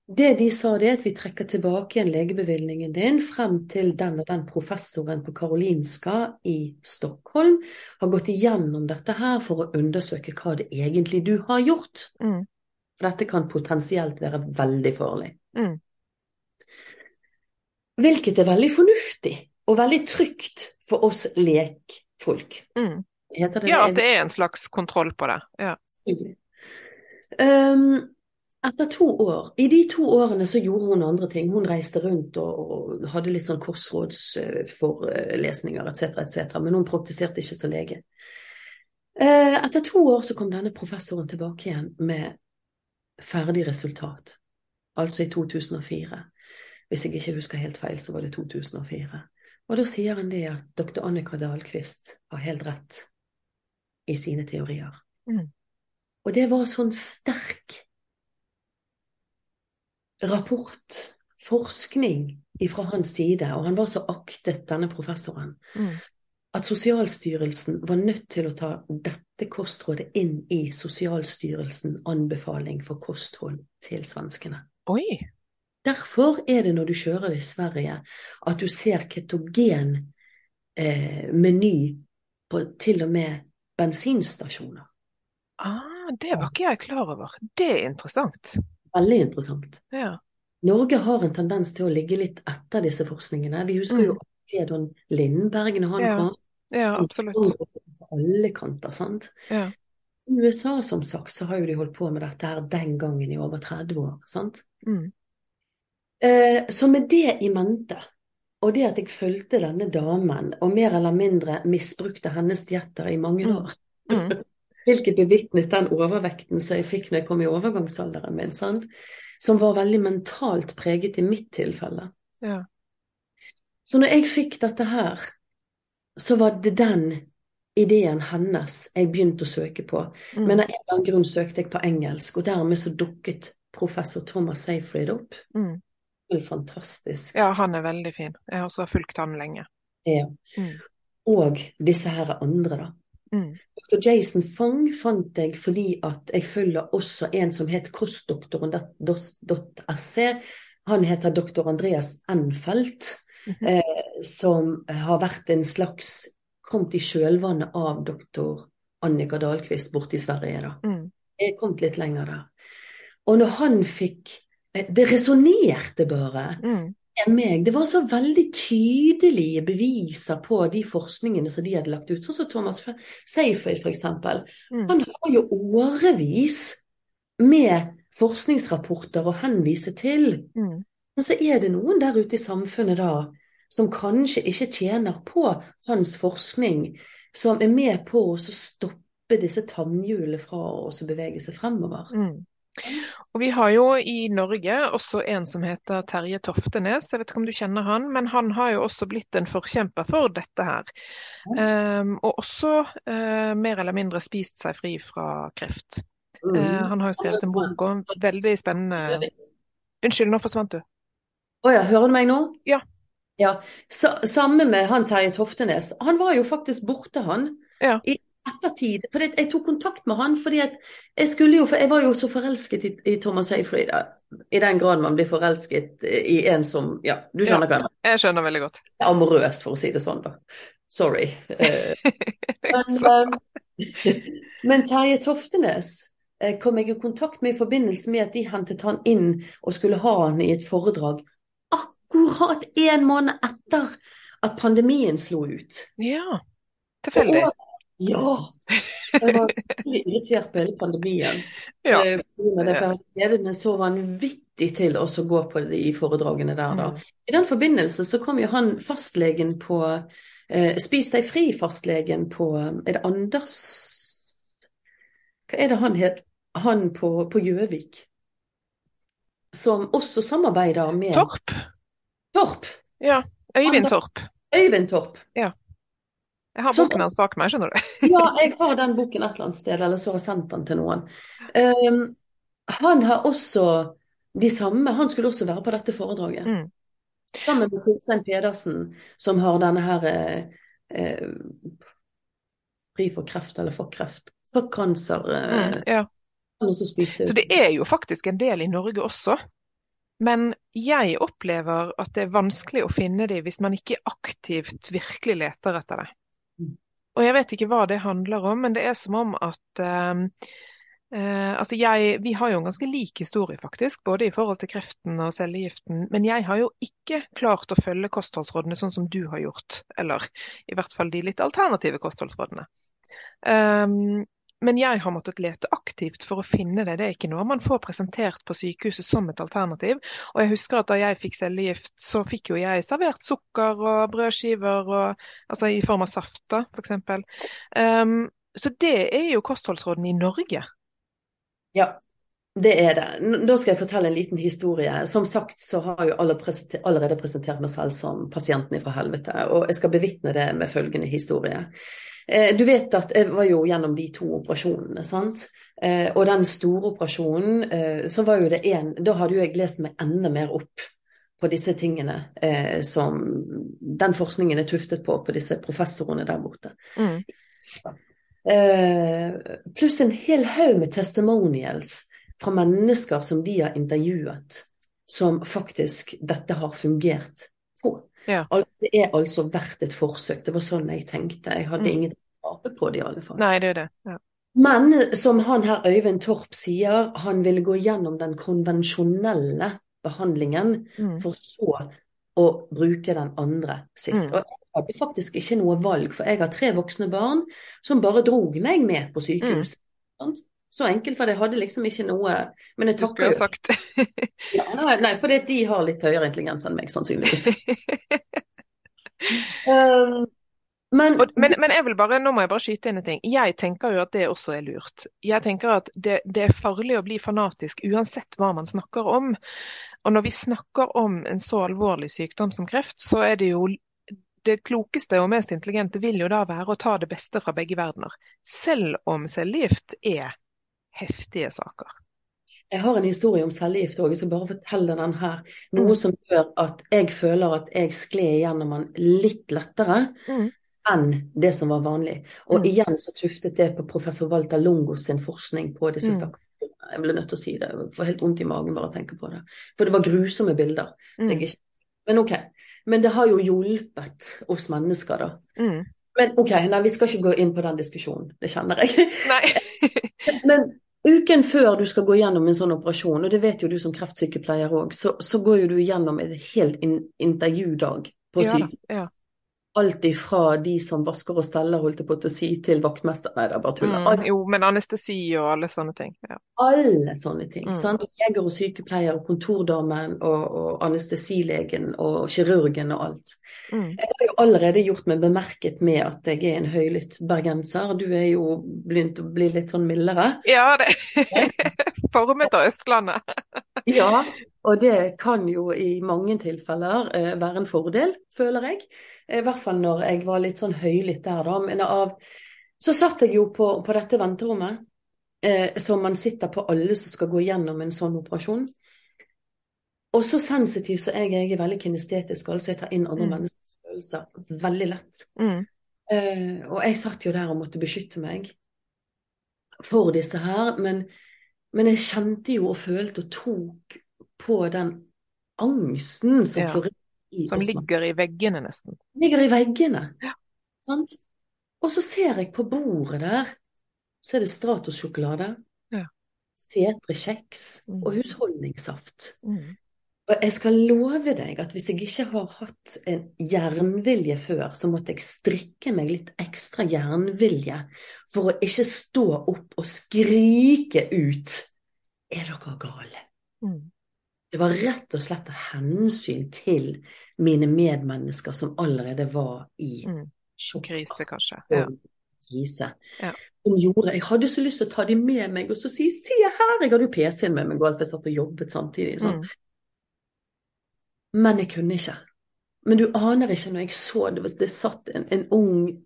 [SPEAKER 2] Det de sa, det er at vi trekker tilbake igjen legebevilgningen din frem til den og den professoren på Karolinska i Stockholm har gått igjennom dette her for å undersøke hva det egentlig du har gjort. Mm. For dette kan potensielt være veldig farlig. Mm. Hvilket er veldig fornuftig og veldig trygt for oss lekfolk.
[SPEAKER 1] Mm. ja, at det er en slags kontroll på det. Ja.
[SPEAKER 2] Um, etter to år I de to årene så gjorde hun andre ting. Hun reiste rundt og, og hadde litt sånn korsrådsforelesninger etc., etc., men hun praktiserte ikke som lege. Uh, etter to år så kom denne professoren tilbake igjen med ferdig resultat, altså i 2004. Hvis jeg ikke husker helt feil, så var det 2004. Og da sier han det at dr. Annika Dahlqvist har helt rett i sine teorier. Mm. Og det var sånn sterk rapport, forskning fra hans side, og han var så aktet, denne professoren, mm. at Sosialstyrelsen var nødt til å ta dette kostrådet inn i Sosialstyrelsen anbefaling for kosthold til svenskene.
[SPEAKER 1] Oi!
[SPEAKER 2] Derfor er det når du kjører i Sverige at du ser ketogen eh, meny på til og med bensinstasjoner.
[SPEAKER 1] Ah, det var ikke jeg klar over. Det er interessant.
[SPEAKER 2] Veldig interessant.
[SPEAKER 1] Ja.
[SPEAKER 2] Norge har en tendens til å ligge litt etter disse forskningene. Vi husker mm. jo Fredon Lindberg når han
[SPEAKER 1] ja.
[SPEAKER 2] kom.
[SPEAKER 1] Ja, absolutt.
[SPEAKER 2] På alle kanter, sant.
[SPEAKER 1] Ja.
[SPEAKER 2] I USA, som sagt, så har jo de holdt på med dette her den gangen i over 30 år, sant.
[SPEAKER 1] Mm.
[SPEAKER 2] Eh, så med det i mente, og det at jeg fulgte denne damen og mer eller mindre misbrukte hennes dietter i mange mm. år, mm. hvilket bevitnet den overvekten som jeg fikk når jeg kom i overgangsalderen min, sant? som var veldig mentalt preget i mitt tilfelle.
[SPEAKER 1] Ja.
[SPEAKER 2] Så når jeg fikk dette her, så var det den ideen hennes jeg begynte å søke på. Mm. Men av en eller annen grunn søkte jeg på engelsk, og dermed så dukket professor Thomas Seyfried opp.
[SPEAKER 1] Mm
[SPEAKER 2] fantastisk.
[SPEAKER 1] Ja, han er veldig fin. Jeg har også fulgt han lenge.
[SPEAKER 2] Ja.
[SPEAKER 1] Mm.
[SPEAKER 2] Og disse her andre, da.
[SPEAKER 1] Mm.
[SPEAKER 2] Dr. Jason Fong fant jeg fordi at jeg følger også en som het kostdoktoren.se. Han heter dr. Andreas Enfelt, mm -hmm. eh, som har vært en slags Kommet i kjølvannet av doktor Annika Dahlqvist borte i Sverige. da.
[SPEAKER 1] Mm.
[SPEAKER 2] Jeg er kommet litt lenger der. Og når han fikk det resonnerte bare
[SPEAKER 1] mm.
[SPEAKER 2] meg. Det var så veldig tydelige beviser på de forskningene som de hadde lagt ut. Sånn som Thomas Seyfried, f.eks. Mm. Han har jo årevis med forskningsrapporter å henvise til.
[SPEAKER 1] Mm.
[SPEAKER 2] Men så er det noen der ute i samfunnet da som kanskje ikke tjener på hans forskning, som er med på å stoppe disse tannhjulene fra å bevege seg fremover.
[SPEAKER 1] Mm. Og Vi har jo i Norge også en som heter Terje Toftenes, jeg vet ikke om du kjenner han, men han har jo også blitt en forkjemper for dette her. Um, og også uh, mer eller mindre spist seg fri fra kreft. Uh, han har jo skrevet en bok om veldig spennende Unnskyld, nå forsvant du.
[SPEAKER 2] Å ja, hører du meg nå?
[SPEAKER 1] Ja.
[SPEAKER 2] ja. Samme med han Terje Toftenes. Han var jo faktisk borte, han.
[SPEAKER 1] Ja.
[SPEAKER 2] I ettertid. For jeg tok kontakt med han fordi jeg skulle jo, for jeg var jo så forelsket i, i Thomas Hayfried. I den grad man blir forelsket i en som Ja, du skjønner hva jeg
[SPEAKER 1] mener? Jeg skjønner veldig godt.
[SPEAKER 2] Amorøs, for å si det sånn, da. Sorry. men, men Terje Toftenes eh, kom jeg i kontakt med i forbindelse med at de hentet han inn og skulle ha han i et foredrag akkurat en måned etter at pandemien slo ut.
[SPEAKER 1] Ja, tilfeldig. Og,
[SPEAKER 2] ja! Jeg var irritert på hele pandemien. Ja. Eh, jeg gledet meg så vanvittig til å gå på de foredragene der. Da. Mm. I den forbindelse så kom jo han fastlegen på eh, Spis deg fri-fastlegen på Er det Anders Hva er det han het? Han på Gjøvik. Som også samarbeider med
[SPEAKER 1] Torp.
[SPEAKER 2] Torp.
[SPEAKER 1] Ja. Øyvind Torp.
[SPEAKER 2] Øyvind Torp.
[SPEAKER 1] Ja. Jeg har boken hans bak meg, skjønner du.
[SPEAKER 2] ja, jeg har den boken et eller annet sted, eller så har jeg sendt den til noen. Um, han har også de samme, han skulle også være på dette foredraget. Mm. Sammen med Tilstein Pedersen, som har denne her eh, eh, Fri for kreft, eller for kreft. For cancer. Eh,
[SPEAKER 1] mm, ja. Det er jo faktisk en del i Norge også. Men jeg opplever at det er vanskelig å finne dem hvis man ikke aktivt virkelig leter etter det. Og jeg vet ikke hva det handler om, men det er som om at eh, eh, altså jeg, Vi har jo en ganske lik historie, faktisk, både i forhold til kreften og cellegiften. Men jeg har jo ikke klart å følge kostholdsrådene sånn som du har gjort. Eller i hvert fall de litt alternative kostholdsrådene. Um, men jeg har måttet lete aktivt for å finne det. Det er ikke noe man får presentert på sykehuset som et alternativ. Og jeg husker at da jeg fikk cellegift, så fikk jo jeg servert sukker og brødskiver og, altså i form av saft, da, f.eks. Um, så det er jo kostholdsrådene i Norge.
[SPEAKER 2] Ja, det er det. Da skal jeg fortelle en liten historie. Som sagt så har jeg allerede presentert meg selv som pasienten fra helvete, og jeg skal bevitne det med følgende historie. Eh, du vet at jeg var jo gjennom de to operasjonene, sant. Eh, og den store operasjonen, eh, så var jo det én Da hadde jo jeg lest meg enda mer opp på disse tingene som den forskningen er tuftet på, på disse professorene der borte. Mm. pluss en hel haug med testimonials fra mennesker som de har intervjuet, som faktisk dette har fungert.
[SPEAKER 1] Ja.
[SPEAKER 2] Det er altså verdt et forsøk. Det var sånn jeg tenkte. Jeg hadde mm. ingenting å tape på det i alle fall.
[SPEAKER 1] Nei, det er det. Ja.
[SPEAKER 2] Men som han her Øyvind Torp sier, han ville gå gjennom den konvensjonelle behandlingen mm. for så å bruke den andre sist. Mm. Og jeg hadde faktisk ikke noe valg, for jeg har tre voksne barn som bare drog meg med på sykehus. Mm. Så enkelt for det. Hadde liksom ikke noe Men jeg takker jo.
[SPEAKER 1] Sagt.
[SPEAKER 2] ja, nei, nei, for de har litt høyere intelligens enn meg, sannsynligvis. um,
[SPEAKER 1] men, men, men, jeg vil bare, nå må jeg bare skyte inn en ting. Jeg tenker jo at det også er lurt. Jeg tenker at det, det, er farlig å bli fanatisk uansett hva man snakker om. Og når vi snakker om en så alvorlig sykdom som kreft, så er det jo det klokeste og mest intelligente vil jo da være å ta det beste fra begge verdener. Selv om cellegift er heftige saker.
[SPEAKER 2] Jeg har en historie om cellegift òg, jeg skal bare fortelle den her. Noe mm. som gjør at jeg føler at jeg skled gjennom den litt lettere mm. enn det som var vanlig. Og mm. igjen så tuftet det på professor Walter Longo sin forskning på disse mm. stakkarene. Jeg ble nødt til å si det. Jeg får helt vondt i magen bare å tenke på det. For det var grusomme bilder. Mm. Ikke... Men ok. Men det har jo hjulpet oss mennesker, da.
[SPEAKER 1] Mm.
[SPEAKER 2] Men ok, nei, vi skal ikke gå inn på den diskusjonen. Det kjenner jeg.
[SPEAKER 1] Nei.
[SPEAKER 2] men Uken før du skal gå gjennom en sånn operasjon, og det vet jo du som kreftsykepleier òg, så, så, går jo du gjennom en helt in intervjudag på
[SPEAKER 1] ja. Ja.
[SPEAKER 2] Alt ifra de som vasker og steller, holdt jeg på å si, til vaktmester. Nei, det er bare tull.
[SPEAKER 1] Mm, jo, men anestesi og alle sånne ting. Ja.
[SPEAKER 2] Alle sånne ting.
[SPEAKER 1] Mm.
[SPEAKER 2] sant? Leger og sykepleier, og kontordamen og, og anestesilegen og kirurgen og alt.
[SPEAKER 1] Mm.
[SPEAKER 2] Jeg har jo allerede gjort meg bemerket med at jeg er en høylytt bergenser. Du er jo begynt å bli litt sånn mildere.
[SPEAKER 1] Ja, det Formet av Østlandet.
[SPEAKER 2] Ja, og det kan jo i mange tilfeller eh, være en fordel, føler jeg. I hvert fall når jeg var litt sånn høylytt der, da. Men av Så satt jeg jo på, på dette venterommet, eh, som man sitter på alle som skal gå gjennom en sånn operasjon. Og så sensitiv så jeg er, jeg er veldig kinestetisk, altså jeg tar inn andre
[SPEAKER 1] Mm.
[SPEAKER 2] menneskers følelser veldig lett.
[SPEAKER 1] Mm.
[SPEAKER 2] Eh, og jeg satt jo der og måtte beskytte meg for disse her, men, men jeg kjente jo og følte og tok på den angsten som
[SPEAKER 1] Ja.
[SPEAKER 2] florerer i
[SPEAKER 1] Som ligger i veggene, nesten.
[SPEAKER 2] ligger i veggene.
[SPEAKER 1] Ja.
[SPEAKER 2] Sant? Og så ser jeg på bordet der, så er det Stratos-sjokolade,
[SPEAKER 1] Ja.
[SPEAKER 2] Setre-kjeks
[SPEAKER 1] Mm.
[SPEAKER 2] og husholdningssaft.
[SPEAKER 1] Mm.
[SPEAKER 2] Og jeg skal love deg at hvis jeg ikke har hatt en jernvilje før, så måtte jeg strikke meg litt ekstra jernvilje for å ikke stå opp og skrike ut Er dere gale?
[SPEAKER 1] Mm.
[SPEAKER 2] Det var rett og slett av hensyn til mine medmennesker som allerede var i
[SPEAKER 1] Mm.
[SPEAKER 2] sjokk.
[SPEAKER 1] Krise, kanskje. Ja.
[SPEAKER 2] krise.
[SPEAKER 1] Ja.
[SPEAKER 2] Gjorde Jeg hadde så lyst til å ta dem med meg og så si 'se her', jeg hadde jo PC-en med meg, Alf, jeg satt og jobbet samtidig. Sånn.
[SPEAKER 1] Mm.
[SPEAKER 2] Men jeg kunne ikke. Men du aner ikke når jeg så det, det satt en, en ung,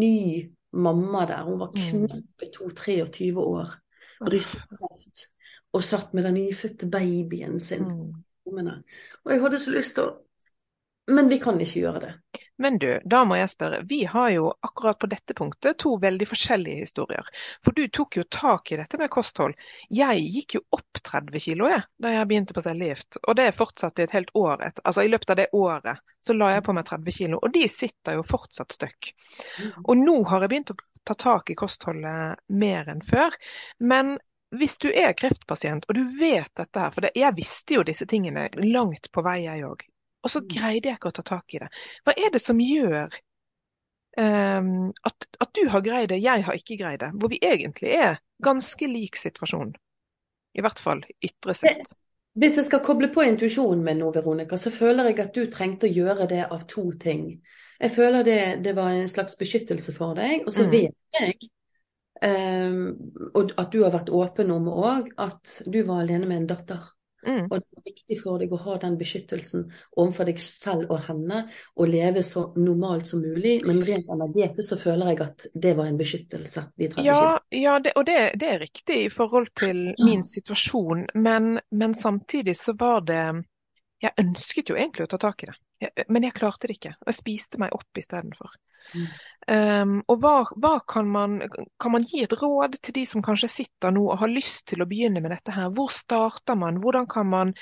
[SPEAKER 2] ny mamma der, hun var
[SPEAKER 1] Mm.
[SPEAKER 2] knappe 22-23 år, brystkreft, og satt med den nyfødte babyen sin
[SPEAKER 1] Mm.
[SPEAKER 2] Og jeg hadde så lyst til å Men vi kan ikke gjøre det.
[SPEAKER 1] Men du, da må jeg spørre. Vi har jo akkurat på dette punktet to veldig forskjellige historier. For du tok jo tak i dette med kosthold. Jeg gikk jo opp 30 kilo jeg, da jeg begynte på cellegift. Og det fortsatte i et helt år. etter. altså I løpet av det året så la jeg på meg 30 kilo, og de sitter jo fortsatt støkk. Og nå har jeg begynt å ta tak i kostholdet mer enn før. Men hvis du er kreftpasient og du vet dette her, for det, jeg visste jo disse tingene langt på vei jeg òg, og så greide jeg ikke å ta tak i det. Hva er det som gjør um, at, at du har greid det, jeg har ikke greid det? Hvor vi egentlig er ganske lik situasjon. I hvert fall ytre sett.
[SPEAKER 2] Hvis jeg skal koble på intuisjonen min nå, Veronica, så føler jeg at du trengte å gjøre det av to ting. Jeg føler det, det var en slags beskyttelse for deg, og så
[SPEAKER 1] Mm.
[SPEAKER 2] vet jeg, og at du har vært åpen om òg, at du var alene med en datter.
[SPEAKER 1] Mm.
[SPEAKER 2] Og det er viktig for deg å ha den beskyttelsen overfor deg selv og henne, og leve så normalt som mulig. Men rent energetisk så føler jeg at det var en beskyttelse,
[SPEAKER 1] Ja, ja det, og det, det er riktig i forhold til min situasjon, men, men samtidig så var det Jeg ønsket jo egentlig å ta tak i det, jeg, men jeg klarte det ikke. Og jeg spiste meg opp istedenfor.
[SPEAKER 2] Mm.
[SPEAKER 1] Um, og hva, hva kan man Kan man gi et råd til de som kanskje sitter nå og har lyst til å begynne med dette her? Hvor starter man? Hvordan kan man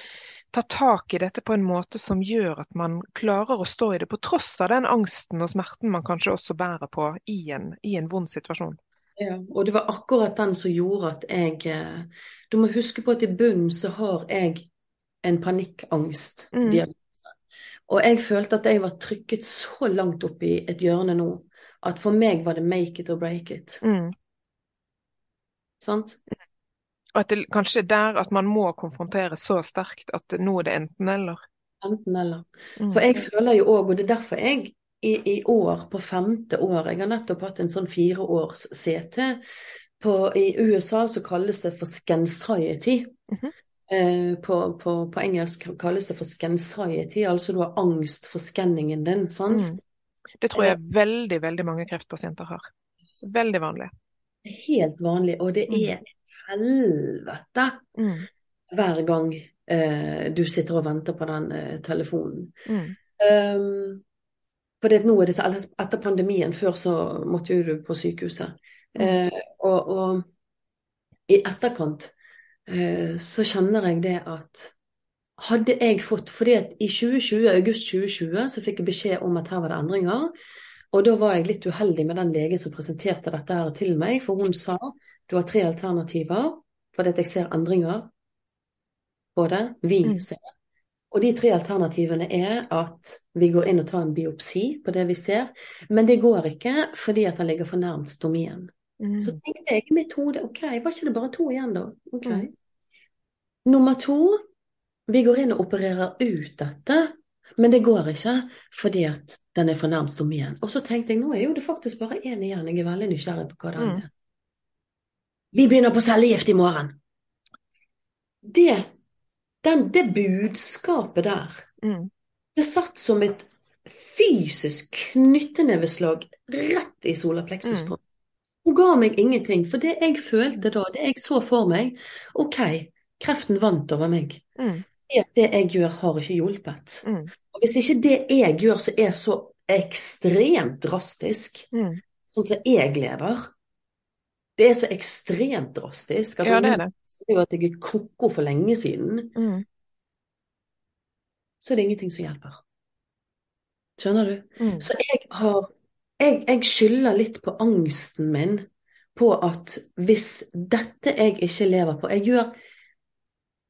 [SPEAKER 1] ta tak i dette på en måte som gjør at man klarer å stå i det, på tross av den angsten og smerten man kanskje også bærer på i en, i en vond situasjon?
[SPEAKER 2] Ja, og det var akkurat den som gjorde at jeg eh, Du må huske på at i bunnen så har jeg en panikkangst.
[SPEAKER 1] Mm.
[SPEAKER 2] Og jeg følte at jeg var trykket så langt opp i et hjørne nå at for meg var det make it or break it.
[SPEAKER 1] Mm.
[SPEAKER 2] Sant?
[SPEAKER 1] Og at det kanskje er der at man må konfrontere så sterkt at nå er det enten-eller.
[SPEAKER 2] Enten eller.
[SPEAKER 1] Mm.
[SPEAKER 2] For jeg føler jo òg, og det er derfor jeg i, i år, på femte år Jeg har nettopp hatt en sånn fireårs CT. På, I USA så kalles det for scansiety.
[SPEAKER 1] Mm
[SPEAKER 2] eh, på, på, på engelsk kalles det for scansiety, altså du har angst for skanningen din. sant?
[SPEAKER 1] Mm. Det tror jeg veldig, veldig mange kreftpasienter har. Veldig vanlig.
[SPEAKER 2] Helt vanlig, og det er helvete
[SPEAKER 1] Mm.
[SPEAKER 2] hver gang eh, du sitter og venter på den eh, telefonen.
[SPEAKER 1] Mm.
[SPEAKER 2] Um, for det, nå er det etter pandemien, før så måtte jo du på sykehuset. Eh, og, og i etterkant eh, så kjenner jeg det at hadde jeg fått fordi at i 2020, august 2020 så fikk jeg beskjed om at her var det endringer. Og da var jeg litt uheldig med den legen som presenterte dette her til meg, for hun sa du har tre alternativer fordi at jeg ser endringer på det. Vi
[SPEAKER 1] Mm.
[SPEAKER 2] ser det. Og de tre alternativene er at vi går inn og tar en biopsi på det vi ser, men det går ikke fordi at den ligger for nærmt stomien. Mm. Så tenkte jeg i mitt hode ok, var ikke det bare to igjen da? Ok. Mm. Nummer to, vi går inn og opererer ut dette, men det går ikke fordi at den er for nærmt stomien. Og så tenkte jeg nå er jo det faktisk bare én igjen, jeg er veldig nysgjerrig på hva den mm. er. Mm. Vi begynner på cellegift i morgen. Det den, det budskapet der, mm. det satt som et fysisk knytteneveslag rett i solarplexus. Mm. Hun ga meg ingenting, for det jeg følte da, det jeg så for meg OK, kreften vant over meg. Mm. Det, det jeg gjør, har ikke hjulpet. Mm. Og hvis ikke det jeg gjør, så er så ekstremt drastisk, mm. sånn som jeg lever Det er så ekstremt drastisk at
[SPEAKER 1] ja, det er det
[SPEAKER 2] jo at jeg er ko-ko for lenge siden, mm. så er det ingenting som hjelper. Skjønner du? Mm. Så jeg har jeg, jeg skylder litt på angsten min på at hvis dette jeg ikke lever på Jeg gjør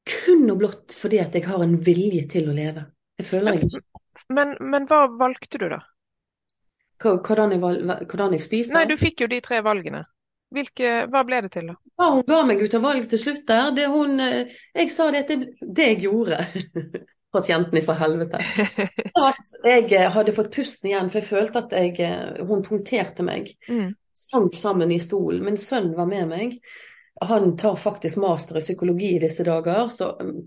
[SPEAKER 2] kun og blott fordi at jeg har en vilje til å leve. Jeg føler jeg ikke
[SPEAKER 1] men, men hva valgte du, da?
[SPEAKER 2] Hvordan jeg, hvordan jeg spiser?
[SPEAKER 1] Nei, du fikk jo de tre valgene. Hvilke, hva ble det til, da?
[SPEAKER 2] Ja, hun ga meg ut av valg til slutt der. Det hun, eh, jeg sa det, det, det jeg gjorde. Pasienten ifra helvete. At jeg eh, hadde fått pusten igjen, for jeg følte at jeg, eh, hun punkterte meg. Mm. Sank sammen i stolen. Min sønn var med meg. Han tar faktisk master i psykologi i disse dager, så, mm,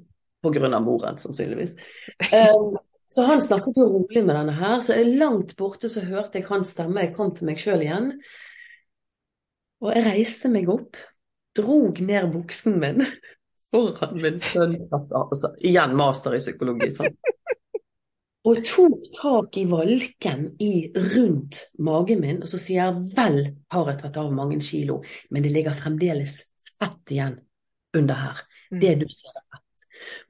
[SPEAKER 2] på grunn av moren, sannsynligvis. Um, så han snakket jo rolig med denne her, så langt borte så hørte jeg hans stemme. Jeg kom til meg sjøl igjen. Og jeg reiste meg opp, drog ned buksen min foran min sønn, altså, igjen master i psykologi, sant? og tok tak i valken i, rundt magen min, og så sier jeg vel har jeg tatt av mange kilo, men det ligger fremdeles fett igjen under her. Mm. Det du ser er fett.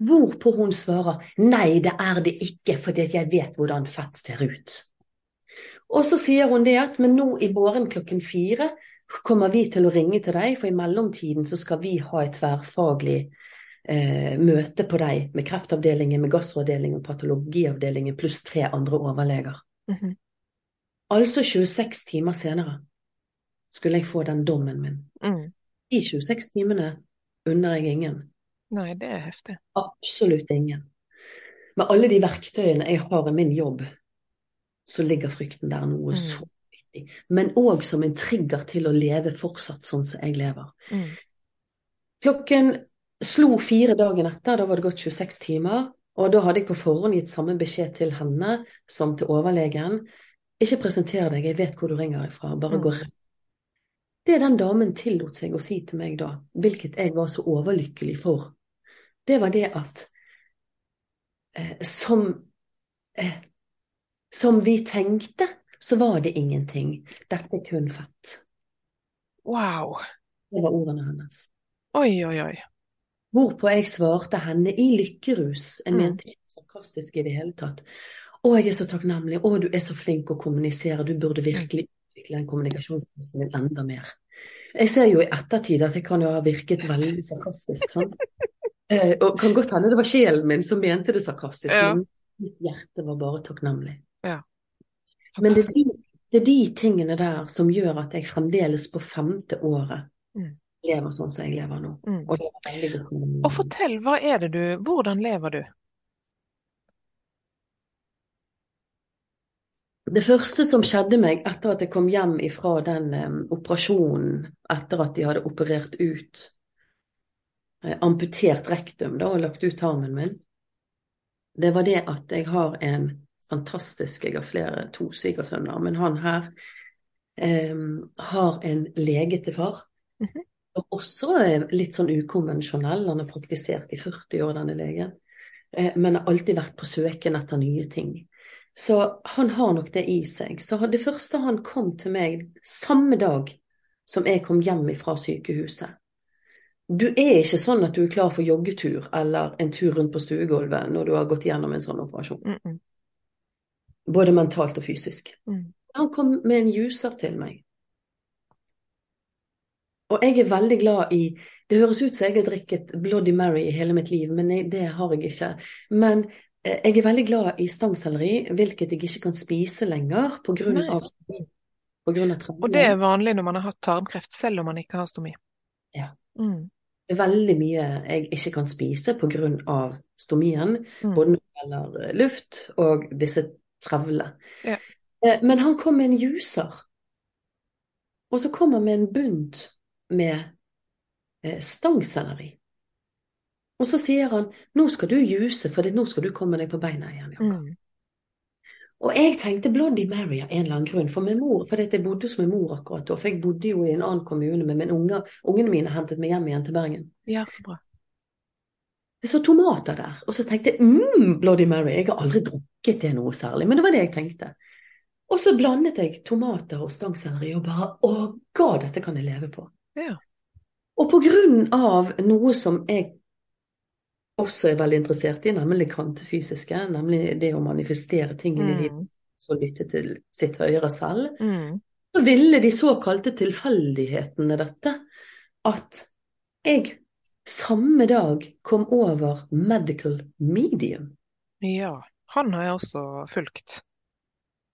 [SPEAKER 2] Hvorpå hun svarer nei, det er det ikke, fordi jeg vet hvordan fett ser ut. Og så sier hun det at men nå i morgen klokken fire kommer vi til å ringe til deg, for i mellomtiden så skal vi ha et tverrfaglig eh, møte på deg med kreftavdelingen, med gastroavdelingen, patologiavdelingen pluss tre andre overleger. Mm -hmm. Altså 26 timer senere skulle jeg få den dommen min. Mm. De 26 timene unner jeg ingen.
[SPEAKER 1] Nei, det er heftig.
[SPEAKER 2] Absolutt ingen. Med alle de verktøyene jeg har i min jobb, så ligger frykten der noe mm. så viktig, men òg som en trigger til å leve fortsatt sånn som jeg lever. Mm. Klokken slo fire dagen etter, da var det gått 26 timer, og da hadde jeg på forhånd gitt samme beskjed til henne som til overlegen. Ikke presenter deg, jeg vet hvor du ringer ifra, bare mm. gå rett. Det den damen tillot seg å si til meg da, hvilket jeg var så overlykkelig for, det var det at eh, som, eh, som vi tenkte så var det ingenting. Dette er kun fett.
[SPEAKER 1] Wow.
[SPEAKER 2] Det var ordene hennes.
[SPEAKER 1] Oi, oi, oi.
[SPEAKER 2] Hvorpå jeg svarte henne i lykkerus, jeg mm. mente ikke sarkastisk i det hele tatt. Å, jeg er så takknemlig, å, du er så flink å kommunisere, du burde virkelig utvikle den kommunikasjonsprosessen din enda mer. Jeg ser jo i ettertid at jeg kan jo ha virket veldig sarkastisk, sant. Eh, og kan godt hende det var sjelen min som mente det sarkastisk, ja. men mitt hjerte var bare takknemlig.
[SPEAKER 1] Ja.
[SPEAKER 2] Men det er, de, det er, de, tingene der som gjør at jeg fremdeles på femte året mm. lever sånn som jeg lever nå. Mm. Og, det
[SPEAKER 1] og fortell, hva er det du Hvordan lever du?
[SPEAKER 2] Det første som skjedde meg etter at jeg kom hjem fra den operasjonen, etter at de hadde operert ut eh, amputert rektum da, og lagt ut tarmen min, det var det at jeg har en fantastisk. Jeg har flere, to svigersønner, men han her eh, har en lege til far. Mm -hmm. Og også er litt sånn ukonvensjonell. Han har praktisert i 40 år, denne legen. Eh, men har alltid vært på søken etter nye ting. Så han har nok det i seg. Så det første han kom til meg samme dag som jeg kom hjem fra sykehuset Du er ikke sånn at du er klar for joggetur eller en tur rundt på stuegulvet når du har gått gjennom en sånn operasjon. Mm -mm. Både mentalt og fysisk. Mm. Han kom med en juser til meg. Og jeg er veldig glad i Det høres ut som jeg har drikket Bloody Mary i hele mitt liv, men det har jeg ikke. Men jeg er veldig glad i stangselleri, hvilket jeg ikke kan spise lenger pga.
[SPEAKER 1] Nei. Og det er vanlig når man har hatt tarmkreft, selv om man ikke har stomi.
[SPEAKER 2] Ja.
[SPEAKER 1] Mm.
[SPEAKER 2] Det er veldig mye jeg ikke kan spise pga. stomien,
[SPEAKER 1] Mm.
[SPEAKER 2] både når det gjelder eh, luft og disse trevlene.
[SPEAKER 1] Ja.
[SPEAKER 2] Eh, Men han kom med en juicer, og så kom han med en bunt med eh, stangselleri. Og så sier han nå skal du juse, for nå skal du komme deg på beina igjen. Jakob.
[SPEAKER 1] Mm.
[SPEAKER 2] Og jeg tenkte Bloody Mary av en eller annen grunn, for min mor, for jeg bodde hos min mor akkurat da, for jeg bodde jo i en annen kommune, men unger, ungene mine hentet meg hjem igjen til Bergen.
[SPEAKER 1] Ja, så bra.
[SPEAKER 2] Det så tomater der, og så tenkte jeg mm, Bloody Mary, jeg har aldri drukket det noe særlig, men det var det jeg tenkte. Og så blandet jeg tomater og stangselleri og bare å god, dette kan jeg leve på.
[SPEAKER 1] Ja.
[SPEAKER 2] Og på grunn av noe som jeg også er veldig interessert i, nemlig kvantefysiske, nemlig det å manifestere tingene i livet,
[SPEAKER 1] Mm.
[SPEAKER 2] så lytte til sitt høyere selv,
[SPEAKER 1] Mm.
[SPEAKER 2] så ville de såkalte tilfeldighetene dette at jeg samme dag kom over medical medium.
[SPEAKER 1] Ja. Han har jeg også fulgt.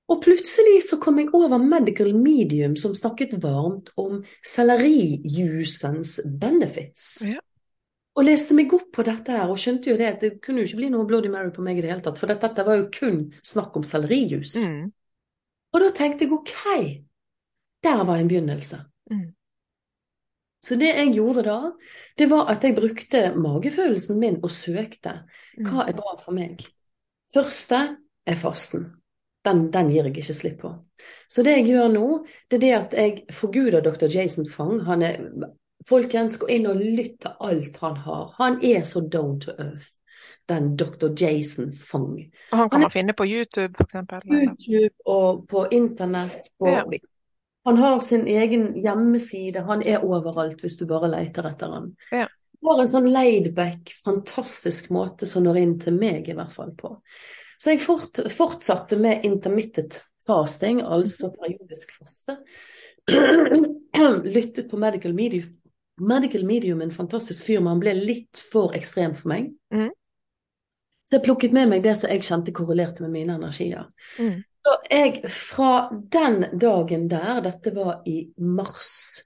[SPEAKER 2] Og plutselig så kom jeg over medical medium som snakket varmt om sellerijusens benefits.
[SPEAKER 1] Ja.
[SPEAKER 2] Og leste meg opp på dette her, og skjønte jo det at det kunne jo ikke bli noe Bloody Mary på meg i det hele tatt, for dette, dette var jo kun snakk om sellerijus.
[SPEAKER 1] Mm.
[SPEAKER 2] Og da tenkte jeg ok, der var en begynnelse.
[SPEAKER 1] Mm.
[SPEAKER 2] Så det jeg gjorde da, det var at jeg brukte magefølelsen min og søkte
[SPEAKER 1] Mm.
[SPEAKER 2] hva er bra for meg. Første er fasten. Den, den gir jeg ikke slipp på. Så det jeg gjør nå, det er det at jeg forguder dr. Jason Fang. Han er, folkens, gå inn og lytt til alt han har. Han er så down to earth, den dr. Jason Fung.
[SPEAKER 1] Og han kan man finne på YouTube, eksempel.
[SPEAKER 2] YouTube og på internett. På,
[SPEAKER 1] Ja.
[SPEAKER 2] Han har sin egen hjemmeside, han er overalt hvis du bare leter etter han.
[SPEAKER 1] Ja.
[SPEAKER 2] Har en sånn laidback, fantastisk måte som når inn til meg i hvert fall på. Så jeg fort, fortsatte med intermittent fasting, altså periodisk faste. Lyttet på Medical Medium. Medical Medium en fantastisk fyr, men han ble litt for ekstrem for meg.
[SPEAKER 1] Mm.
[SPEAKER 2] Så jeg plukket med meg det som jeg kjente korrelerte med mine energier.
[SPEAKER 1] Mm.
[SPEAKER 2] Så jeg, fra den dagen der, dette var i mars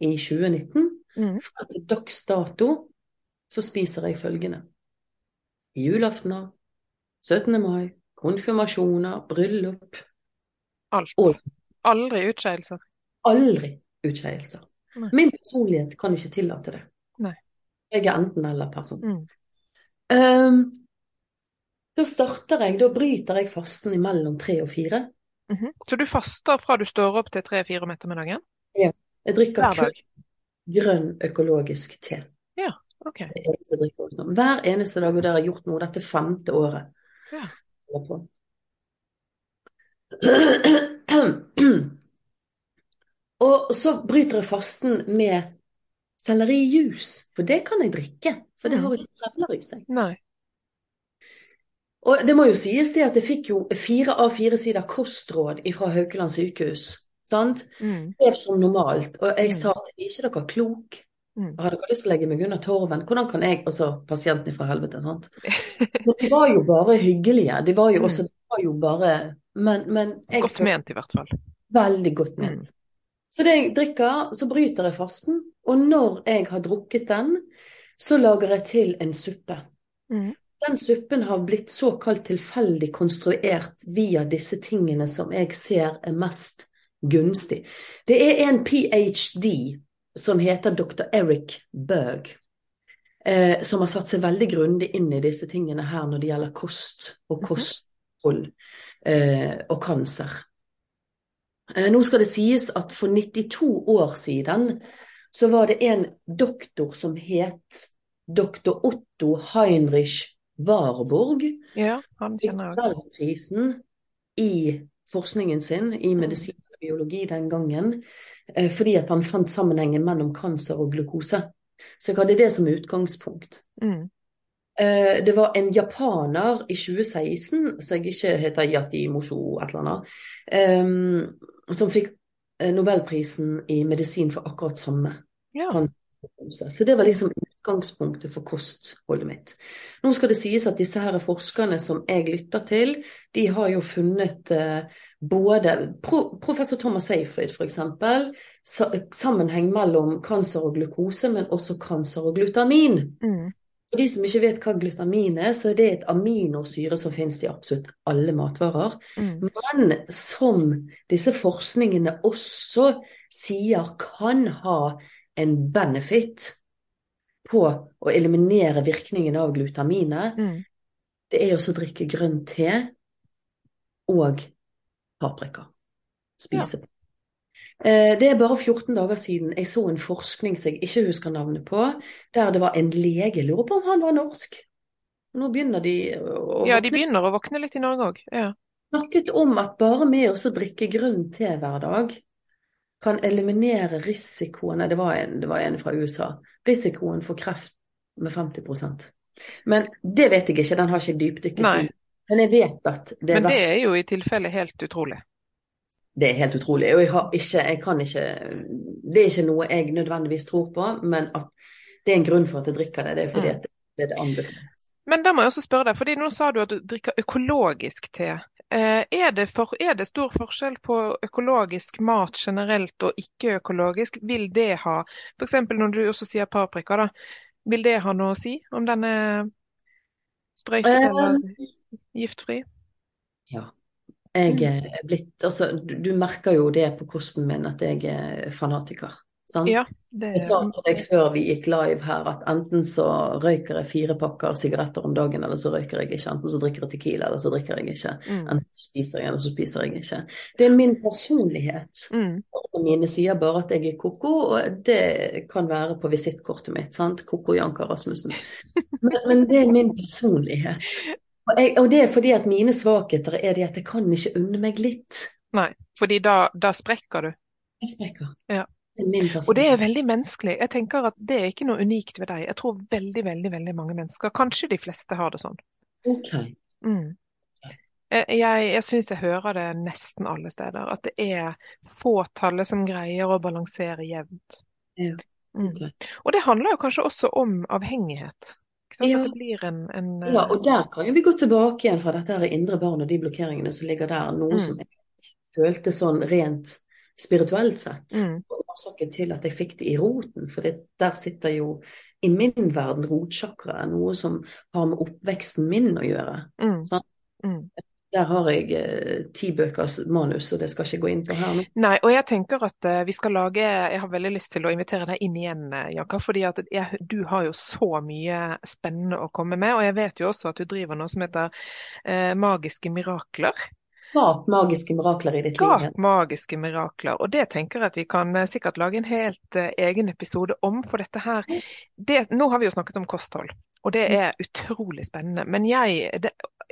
[SPEAKER 2] i 2019,
[SPEAKER 1] Mm.
[SPEAKER 2] fra til dags dato, så spiser jeg følgende. Julaftener, 17. mai, konfirmasjoner, bryllup,
[SPEAKER 1] Alt.
[SPEAKER 2] Og-
[SPEAKER 1] Aldri utskeielser.
[SPEAKER 2] aldri utskeielser.
[SPEAKER 1] Nei.
[SPEAKER 2] Min personlighet kan ikke tillate det.
[SPEAKER 1] Nei.
[SPEAKER 2] Jeg er enten-eller-person.
[SPEAKER 1] Mm.
[SPEAKER 2] Um, da starter jeg, da bryter jeg fasten imellom tre og fire.
[SPEAKER 1] Mhm. Så du faster fra du står opp til tre-fire om ettermiddagen?
[SPEAKER 2] Jeg drikker kun grønn økologisk te.
[SPEAKER 1] Ok.
[SPEAKER 2] Drikker utenom. Hver eneste dag, og det har jeg gjort nå dette femte året.
[SPEAKER 1] Ja.
[SPEAKER 2] Og så bryter jeg fasten med sellerijus, for det kan jeg drikke. For det
[SPEAKER 1] Mm.
[SPEAKER 2] har ikke trevler i seg.
[SPEAKER 1] Nei.
[SPEAKER 2] Og det må jo sies det at jeg fikk jo fire av fire sider kostråd fra Haukeland sykehus. Sant?
[SPEAKER 1] Mm.
[SPEAKER 2] Lev som normalt. Og jeg
[SPEAKER 1] Mm.
[SPEAKER 2] sa til dem, ikke dere klok?
[SPEAKER 1] Mm.
[SPEAKER 2] Har dere lyst til å legge meg under torven? Hvordan kan jeg Altså pasienten fra helvete, sant? Men de var jo bare hyggelige. De var jo
[SPEAKER 1] Mm.
[SPEAKER 2] også de var jo bare Men, men jeg
[SPEAKER 1] Godt
[SPEAKER 2] følte
[SPEAKER 1] ment, i hvert fall.
[SPEAKER 2] veldig godt ment. Så det jeg drikker, så bryter jeg fasten. Og når jeg har drukket den, så lager jeg til en suppe.
[SPEAKER 1] Mm.
[SPEAKER 2] Den suppen har blitt såkalt tilfeldig konstruert via disse tingene som jeg ser er mest gunstig. Det er en ph.d. som heter dr. Eric Berg, eh, som har satt seg veldig grundig inn i disse tingene her når det gjelder kost og
[SPEAKER 1] Mhm.
[SPEAKER 2] kosthold eh, og kanser. Eh, nå skal det sies at for 92 år siden så var det en doktor som het dr. Otto Heinrich Warburg.
[SPEAKER 1] Ja, han kjenner jeg.
[SPEAKER 2] Nobelprisen i forskningen sin i medisin og biologi den gangen, eh, fordi at han fant sammenhengen mellom kanser og glukose. Så jeg hadde det som utgangspunkt.
[SPEAKER 1] Mm.
[SPEAKER 2] Eh, Det var en japaner i 2016, som jeg ikke heter Yati Mosho et eller annet, som fikk eh, Nobelprisen i medisin for akkurat samme
[SPEAKER 1] Ja.
[SPEAKER 2] Så det var liksom utgangspunktet for kostholdet mitt. Nå skal det sies at disse her forskerne som jeg lytter til, de har jo funnet eh, både Professor Thomas Seyfried f.eks. Sa, sammenheng mellom kancer og glukose, men også kancer og glutamin. Mm. For de som ikke vet hva glutamin er, så er det et aminosyre som finnes i absolutt alle matvarer. Mm. Men som disse forskningene også sier kan ha en benefit på å eliminere virkningen av glutaminet, mm. det er også å drikke grønn te og paprika. Spise. Ja. Eh, det er bare 14 dager siden jeg så en forskning som jeg ikke husker navnet på, der det var en lege. Lurer på om han var norsk. Nå begynner de
[SPEAKER 1] å Ja, de begynner å våkne litt i Norge òg. Ja.
[SPEAKER 2] Snakket om at bare med å drikke grønn te hver dag, kan eliminere risikoen det var, en, det var en fra USA. Risikoen for kreft med 50% Men det vet jeg ikke, den har ikke dypdykket i. Men jeg vet at
[SPEAKER 1] det er Men det er jo i tilfelle helt utrolig.
[SPEAKER 2] Det er helt utrolig. Og jeg, har ikke, jeg kan ikke Det er ikke noe jeg nødvendigvis tror på, men at det er en grunn for at jeg drikker det. Det er fordi at det er det anbefalt.
[SPEAKER 1] Men da må jeg også spørre deg, fordi nå sa du at du drikker økologisk te. Eh, er det, for, er det, stor forskjell på økologisk mat generelt og ikke-økologisk? Vil det ha, f.eks. når du også sier paprika, da, vil det ha noe å si om den er sprøytet um, eller giftfri?
[SPEAKER 2] Ja. Jeg mm. er blitt, altså, du, merker jo det på kosten min at jeg er fanatiker. Sant? Ja, det... Jeg sa til deg før vi gikk live her at enten så røyker jeg fire pakker sigaretter om dagen, eller så røyker jeg ikke. Enten så drikker jeg Tequila, eller så drikker jeg ikke. Mm. Enten så spiser jeg, eller så spiser jeg ikke. Det er min personlighet. Mm. Mine sier bare at jeg er ko-ko, og det kan være på visittkortet mitt. sant? Koko Janka Rasmussen. Men, men, det er min personlighet. Og, jeg, og det er fordi at mine svakheter er det at jeg kan ikke unne meg litt.
[SPEAKER 1] Nei, fordi da, da sprekker du.
[SPEAKER 2] Jeg sprekker.
[SPEAKER 1] Ja. Og det er veldig menneskelig. Jeg tenker at Det er ikke noe unikt ved deg. Jeg tror veldig veldig, veldig mange mennesker, kanskje de fleste, har det sånn.
[SPEAKER 2] Ok. Mm.
[SPEAKER 1] Jeg, jeg syns jeg hører det nesten alle steder. At det er fåtallet som greier å balansere jevnt.
[SPEAKER 2] Ja. Mm. Okay.
[SPEAKER 1] Mm. Og det handler jo kanskje også om avhengighet. Ja. En, en,
[SPEAKER 2] ja. og der kan jo vi gå tilbake igjen fra dette her indre barn og de blokkeringene som ligger der. Noe mm. som jeg følte sånn rent spirituelt sett. Mm. Årsaken til at jeg fikk det i roten, for det, der sitter jo i min verden rotsjakra, noe som har med oppveksten min å gjøre. Mm. Mm. Der har jeg eh, ti bøkers manus, og det skal ikke gå inn på her nå.
[SPEAKER 1] Nei, og jeg tenker at eh, vi skal lage Jeg har veldig lyst til å invitere deg inn igjen, eh, Janka. fordi at jeg, du har jo så mye spennende å komme med. Og jeg vet jo også at du driver noe som heter eh, Magiske mirakler.
[SPEAKER 2] Skap magiske mirakler i ditt liv.
[SPEAKER 1] Skap magiske mirakler. Og det tenker jeg at vi kan eh, sikkert lage en helt uh, egen episode om. For dette her det, Nå har vi jo snakket om kosthold, og det er utrolig spennende. Men jeg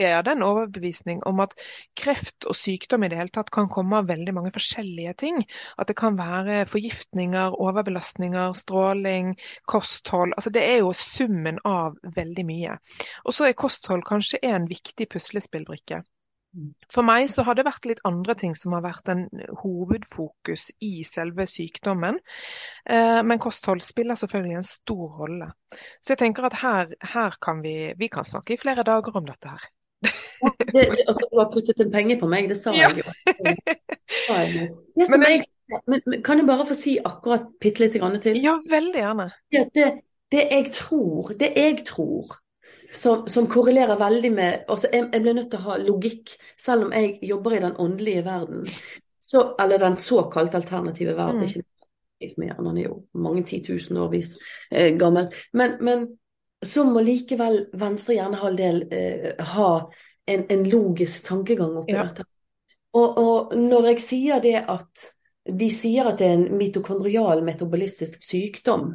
[SPEAKER 1] er av den overbevisning om at kreft og sykdom i det hele tatt kan komme av veldig mange forskjellige ting. At det kan være forgiftninger, overbelastninger, stråling, kosthold. Altså det er jo summen av veldig mye. Og så er kosthold kanskje en viktig puslespillbrikke. For meg så har det vært litt andre ting som har vært en hovedfokus i selve sykdommen. Eh, men kosthold spiller selvfølgelig en stor rolle. Så jeg tenker at her, her kan vi, vi kan snakke i flere dager om dette her.
[SPEAKER 2] Ja, det, det, altså, du har puttet en penge på meg, det sa jeg jo. Det som jeg, men, kan jeg bare få si akkurat bitte lite grann til?
[SPEAKER 1] Ja, veldig gjerne.
[SPEAKER 2] Det, det, jeg tror, det jeg tror som, som, korrelerer veldig med altså jeg, jeg, blir nødt til å ha logikk, selv om jeg jobber i den åndelige verden. Så, eller den såkalt alternative verden. Mm. Ikke mer, han er jo mange titusen årvis eh, gammel. Men, men, så må likevel venstre hjernehalvdel eh, ha en, en, logisk tankegang oppi ja. dette. Og, og når jeg sier det at de sier at det er en mitokondrial metabolistisk sykdom,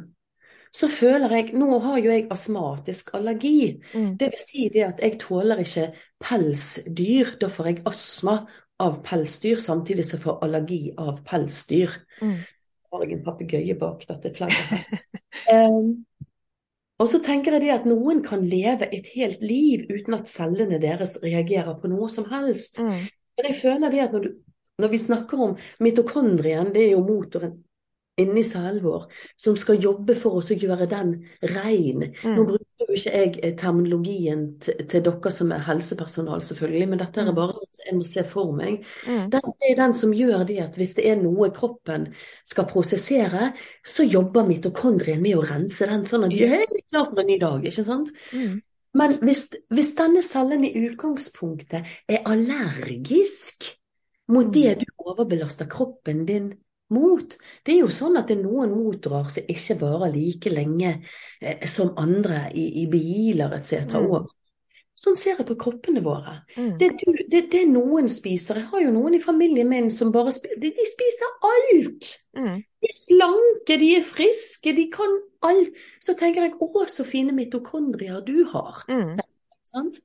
[SPEAKER 2] så føler jeg Nå har jo jeg astmatisk allergi. Mm. Det vil si det at jeg tåler ikke pelsdyr. Da får jeg astma av pelsdyr, samtidig som jeg får allergi av pelsdyr. Mm. har jeg en papegøye bak dette plagget um, og så tenker jeg det at noen kan leve et helt liv uten at cellene deres reagerer på noe som helst. Mm. Men jeg føler det at når, du, når vi snakker om mitokondrien, det er jo motoren inni cellen vår som skal jobbe for oss å gjøre den rein.
[SPEAKER 1] Mm.
[SPEAKER 2] Nå bruker jo ikke jeg eh, terminologien til, dere som er helsepersonal, selvfølgelig, men dette er
[SPEAKER 1] Mm.
[SPEAKER 2] bare sånn jeg må se for meg.
[SPEAKER 1] Mm.
[SPEAKER 2] Den er den som gjør det at hvis det er noe kroppen skal prosessere, så jobber mitokondrien med å rense den, sånn at
[SPEAKER 1] Yes.
[SPEAKER 2] jeg er klar for en ny dag, ikke sant?
[SPEAKER 1] Mm.
[SPEAKER 2] Men hvis, hvis denne cellen i utgangspunktet er allergisk mot
[SPEAKER 1] Mm.
[SPEAKER 2] det du overbelaster kroppen din mot Det er jo sånn at det er noen motorer som ikke varer like lenge eh, som andre i, i biler etc.
[SPEAKER 1] Mm.
[SPEAKER 2] Sånn ser jeg på kroppene våre.
[SPEAKER 1] Mm.
[SPEAKER 2] Det, du, det, det noen spiser Jeg har jo noen i familien min som bare spiser De, de spiser alt!
[SPEAKER 1] Mm.
[SPEAKER 2] De er slanke, de er friske, de kan alt. Så tenker jeg å, så fine mitokondrier du har.
[SPEAKER 1] Mm.
[SPEAKER 2] Sant?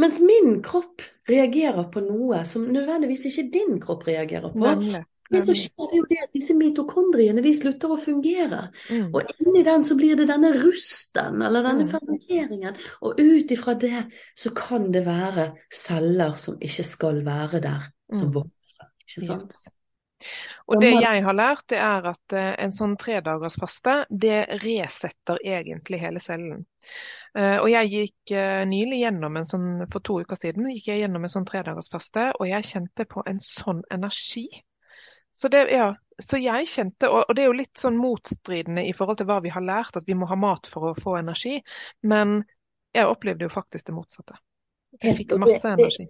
[SPEAKER 2] Mens min kropp reagerer på noe som nødvendigvis ikke din kropp reagerer på.
[SPEAKER 1] Nemlig.
[SPEAKER 2] Det som skjer, er jo det at disse mitokondriene de slutter å fungere.
[SPEAKER 1] Mm.
[SPEAKER 2] Og inni den så blir det denne rusten, eller denne
[SPEAKER 1] Mm.
[SPEAKER 2] fermenteringen. Og ut ifra det så kan det være celler som ikke skal være der, som
[SPEAKER 1] Mm.
[SPEAKER 2] vokser. Ikke sant?
[SPEAKER 1] Og det jeg har lært, det er at eh, en sånn tredagersfaste, det resetter egentlig hele cellen. Eh, og jeg gikk eh, nylig gjennom en sånn, for to uker siden gikk jeg gjennom en sånn tredagersfaste, og jeg kjente på en sånn energi. Så det, ja, så jeg kjente, og, det er jo litt sånn motstridende i forhold til hva vi har lært, at vi må ha mat for å få energi, men jeg opplevde jo faktisk det motsatte. Jeg fikk masse energi.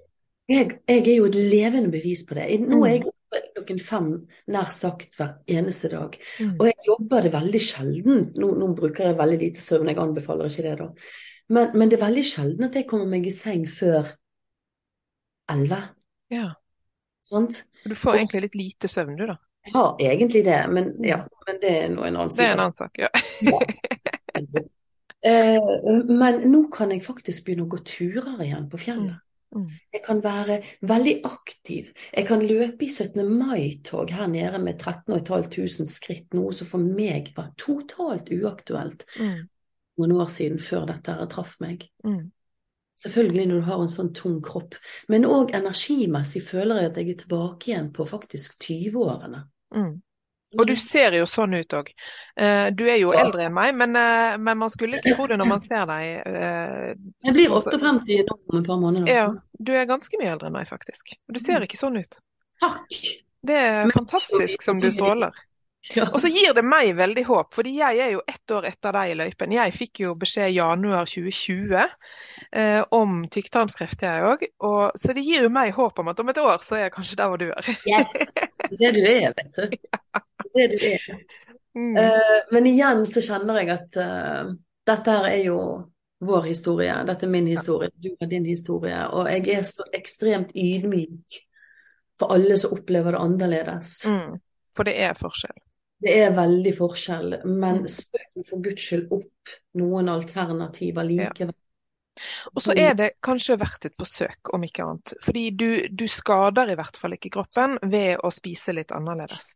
[SPEAKER 2] Jeg, jeg er jo et levende bevis på det. Nå er
[SPEAKER 1] Mm.
[SPEAKER 2] jeg oppe klokken fem nær sagt hver eneste dag.
[SPEAKER 1] Mm.
[SPEAKER 2] Og jeg jobber det veldig sjelden. Nå, nå bruker jeg veldig lite søvn, jeg anbefaler ikke det da. Men, men det er veldig sjelden at jeg kommer meg i seng før elleve.
[SPEAKER 1] Ja.
[SPEAKER 2] Sant?
[SPEAKER 1] Du får egentlig litt lite søvn, du, da.
[SPEAKER 2] Jeg har egentlig det, men, ja, men det er nå en annen
[SPEAKER 1] Det er en annen sak, ja.
[SPEAKER 2] Eh, men nå kan jeg faktisk begynne å gå turer igjen på fjellet.
[SPEAKER 1] Mm.
[SPEAKER 2] Jeg kan være veldig aktiv. Jeg kan løpe i 17. mai-tog her nede med 13.500 skritt, noe som for meg var totalt uaktuelt
[SPEAKER 1] Mm.
[SPEAKER 2] noen år siden, før dette her traff meg.
[SPEAKER 1] Mm.
[SPEAKER 2] Selvfølgelig når du har en sånn tung kropp, men òg energimessig føler jeg at jeg er tilbake igjen på faktisk 20-årene.
[SPEAKER 1] Mm. Og du ser jo sånn ut òg. Du er jo
[SPEAKER 2] Ja.
[SPEAKER 1] eldre enn meg, men, eh, men man skulle ikke tro det når man ser deg. eh,
[SPEAKER 2] Jeg blir
[SPEAKER 1] sånn-
[SPEAKER 2] 58 nå om et par måneder.
[SPEAKER 1] Ja, du er ganske mye eldre enn meg, faktisk. Du ser ikke sånn ut.
[SPEAKER 2] Takk!
[SPEAKER 1] Det er
[SPEAKER 2] Men-
[SPEAKER 1] fantastisk som du stråler.
[SPEAKER 2] Ja.
[SPEAKER 1] Og så gir det meg veldig håp, fordi jeg er jo ett år etter deg i løypen. Jeg fikk jo beskjed januar 2020 eh, om tykktarmskreft, jeg òg. Så det gir jo meg håp om at om et år så er jeg kanskje der hvor du er.
[SPEAKER 2] Yes! Det er du er, vet du. Det er det du er.
[SPEAKER 1] Mm.
[SPEAKER 2] Uh, men igjen så kjenner jeg at uh, dette her er jo vår historie. Dette er min historie, du har din historie. Og jeg er så ekstremt ydmyk for alle som opplever det annerledes.
[SPEAKER 1] Mm. For det er forskjell.
[SPEAKER 2] Det er veldig forskjell, men
[SPEAKER 1] Mm.
[SPEAKER 2] søk for guds skyld opp noen alternativer likevel.
[SPEAKER 1] Og så er det kanskje verdt et forsøk, om ikke annet. Fordi du, du skader i hvert fall ikke kroppen ved å spise litt annerledes.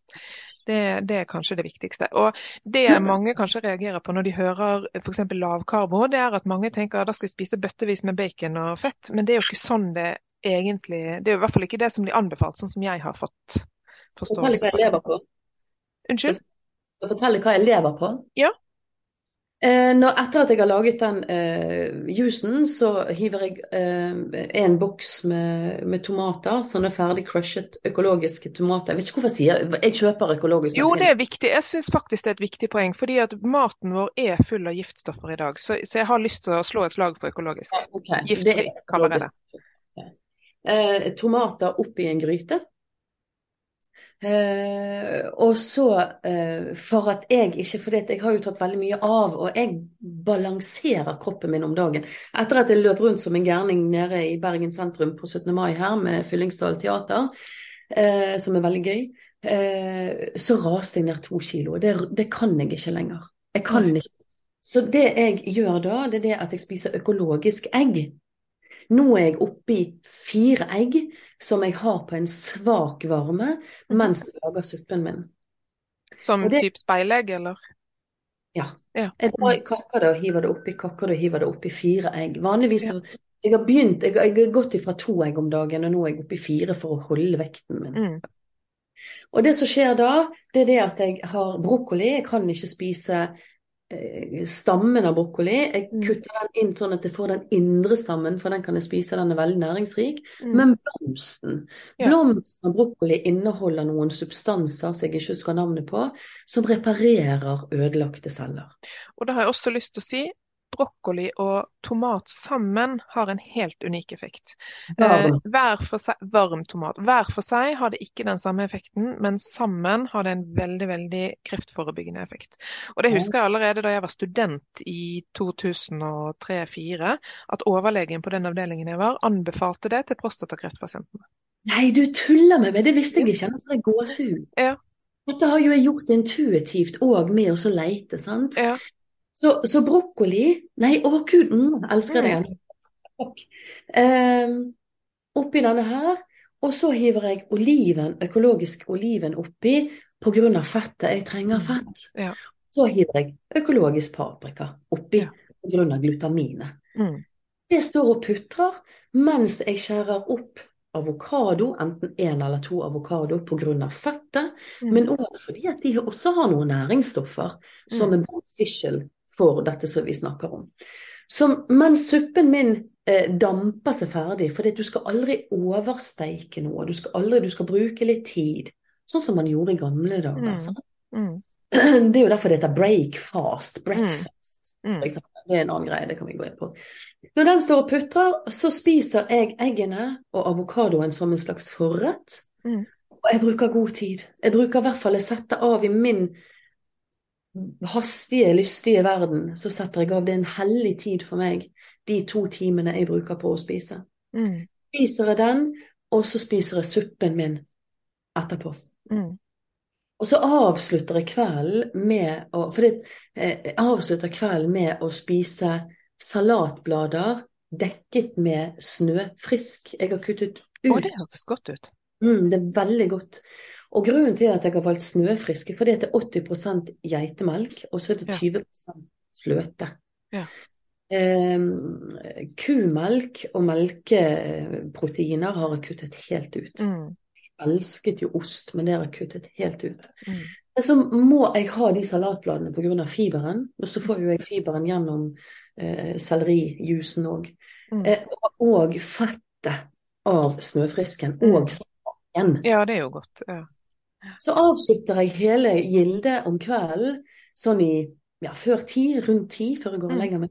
[SPEAKER 1] Det, det er kanskje det viktigste. Og det mange kanskje reagerer på når de hører f.eks. lavkarbo, det er at mange tenker at da skal jeg spise bøttevis med bacon og fett, men det er jo ikke sånn det egentlig Det er jo i hvert fall ikke det som blir anbefalt, sånn som jeg har fått forståelse
[SPEAKER 2] på.
[SPEAKER 1] Unnskyld?
[SPEAKER 2] Skal jeg fortelle hva jeg lever på?
[SPEAKER 1] Ja.
[SPEAKER 2] Eh, når, etter at jeg har laget den eh, juicen, så hiver jeg eh, en boks med, med tomater, sånne ferdig crushet økologiske tomater. Jeg vet ikke hvorfor jeg sier Jeg kjøper økologisk.
[SPEAKER 1] Jo, det er viktig. Jeg syns faktisk det er et viktig poeng. Fordi at maten vår er full av giftstoffer i dag. Så, så jeg har lyst til å slå et slag for økologisk.
[SPEAKER 2] Ja, okay.
[SPEAKER 1] Giftfri,
[SPEAKER 2] er
[SPEAKER 1] kaller jeg det.
[SPEAKER 2] Eh, tomater oppi en gryte. Eh, og så, uh, for at jeg ikke For jeg har jo tatt veldig mye av, og jeg balanserer kroppen min om dagen. Etter at jeg løp rundt som en gærning nede i Bergen sentrum på 17. mai her med Fyllingsdal teater, uh, som er veldig gøy, så raste jeg ned to kilo. Det, det kan jeg ikke lenger. Jeg kan ikke. Så det jeg gjør da, det er det at jeg spiser økologisk egg. Nå er jeg oppe i fire egg som jeg har på en svak varme mens jeg lager suppen min.
[SPEAKER 1] Som
[SPEAKER 2] det-
[SPEAKER 1] type speilegg, eller?
[SPEAKER 2] Ja.
[SPEAKER 1] Ja.
[SPEAKER 2] Jeg tar kakker det og hiver det oppi, kakker det og hiver det oppi fire egg. Vanligvis
[SPEAKER 1] Ja.
[SPEAKER 2] Jeg har begynt, jeg, jeg har gått ifra to egg om dagen, og nå er jeg oppe i fire for å holde vekten min.
[SPEAKER 1] Mm.
[SPEAKER 2] Og det som skjer da, det er det at jeg har brokkoli. Jeg kan ikke spise stammen av brokkoli. Jeg
[SPEAKER 1] Mm.
[SPEAKER 2] kutter den inn sånn at jeg får den indre stammen, for den kan jeg spise, den er veldig næringsrik.
[SPEAKER 1] Mm.
[SPEAKER 2] Men blomsten
[SPEAKER 1] Ja.
[SPEAKER 2] Blomsten av brokkoli inneholder noen substanser som jeg ikke husker navnet på, som reparerer ødelagte celler.
[SPEAKER 1] Og da har jeg også lyst til å si brokkoli og tomat sammen har en helt unik effekt. Eh, hver for seg, varm tomat. Hver for seg har det ikke den samme effekten, men sammen har det en veldig veldig kreftforebyggende effekt. Og Det husker jeg allerede da jeg var student i 2003-2004, at overlegen på den avdelingen jeg var, anbefalte det til prostatakreftpasientene.
[SPEAKER 2] Nei, du tuller med meg, det visste jeg ikke. Jeg gåsehud.
[SPEAKER 1] Ja.
[SPEAKER 2] Dette har jo jeg gjort intuitivt òg med å så leite, sant.
[SPEAKER 1] Ja.
[SPEAKER 2] Så, så brokkoli Nei, å gud, mm, elsker
[SPEAKER 1] Mm.
[SPEAKER 2] det. Ehm, oppi denne her, og så hiver jeg oliven, økologisk oliven oppi av fettet. Jeg trenger
[SPEAKER 1] Mm.
[SPEAKER 2] fett.
[SPEAKER 1] Ja.
[SPEAKER 2] Så hiver jeg økologisk paprika oppi
[SPEAKER 1] Ja.
[SPEAKER 2] av glutaminet.
[SPEAKER 1] Mm.
[SPEAKER 2] Det står og putrer mens jeg skjærer opp avokado, enten én eller to avokado pga. fettet,
[SPEAKER 1] Mm.
[SPEAKER 2] men òg fordi at de også har noen næringsstoffer som er beneficial for dette som vi snakker om. Så mens suppen min eh, damper seg ferdig, fordi du skal aldri oversteike noe, du skal aldri, du skal bruke litt tid, sånn som man gjorde i gamle dager.
[SPEAKER 1] Mm. Mm.
[SPEAKER 2] Det er jo derfor det heter break fast, breakfast.
[SPEAKER 1] Mm.
[SPEAKER 2] for eksempel. Det er en annen greie, det kan vi gå inn på. Når den står og putrer, så spiser jeg eggene og avokadoen som en slags forrett.
[SPEAKER 1] Mm.
[SPEAKER 2] Og jeg bruker god tid. Jeg bruker i hvert fall, jeg setter av i min hastige, lystige verden, så setter jeg av. Det en hellig tid for meg, de to timene jeg bruker på å spise.
[SPEAKER 1] Mm.
[SPEAKER 2] Spiser jeg den, og så spiser jeg suppen min etterpå.
[SPEAKER 1] Mm.
[SPEAKER 2] Og så avslutter jeg kvelden med å For det, eh, jeg avslutter kvelden med å spise salatblader dekket med snøfrisk. Jeg har kuttet
[SPEAKER 1] Å,
[SPEAKER 2] ut
[SPEAKER 1] det hørtes godt ut.
[SPEAKER 2] mm, Det er veldig godt. Og grunnen til at jeg har valgt snøfriske, fordi det er 80% geitemelk, og så er det
[SPEAKER 1] Ja.
[SPEAKER 2] 20 fløte.
[SPEAKER 1] Ja.
[SPEAKER 2] Eh, kumelk og melkeproteiner har jeg kuttet helt ut.
[SPEAKER 1] Mm.
[SPEAKER 2] elsket jo ost, men det har jeg kuttet helt ut.
[SPEAKER 1] Mm.
[SPEAKER 2] Men så må jeg ha de salatbladene pga. fiberen, og så får jo jeg fiberen gjennom eh, sellerijusen òg.
[SPEAKER 1] Mm.
[SPEAKER 2] Eh, og fettet av snøfrisken
[SPEAKER 1] Mm.
[SPEAKER 2] og smaken.
[SPEAKER 1] Ja, det er jo godt. Ja.
[SPEAKER 2] Så avslutter jeg hele gildet om kvelden sånn i ja, før ti, rundt ti, før jeg går og
[SPEAKER 1] Mm.
[SPEAKER 2] legger meg.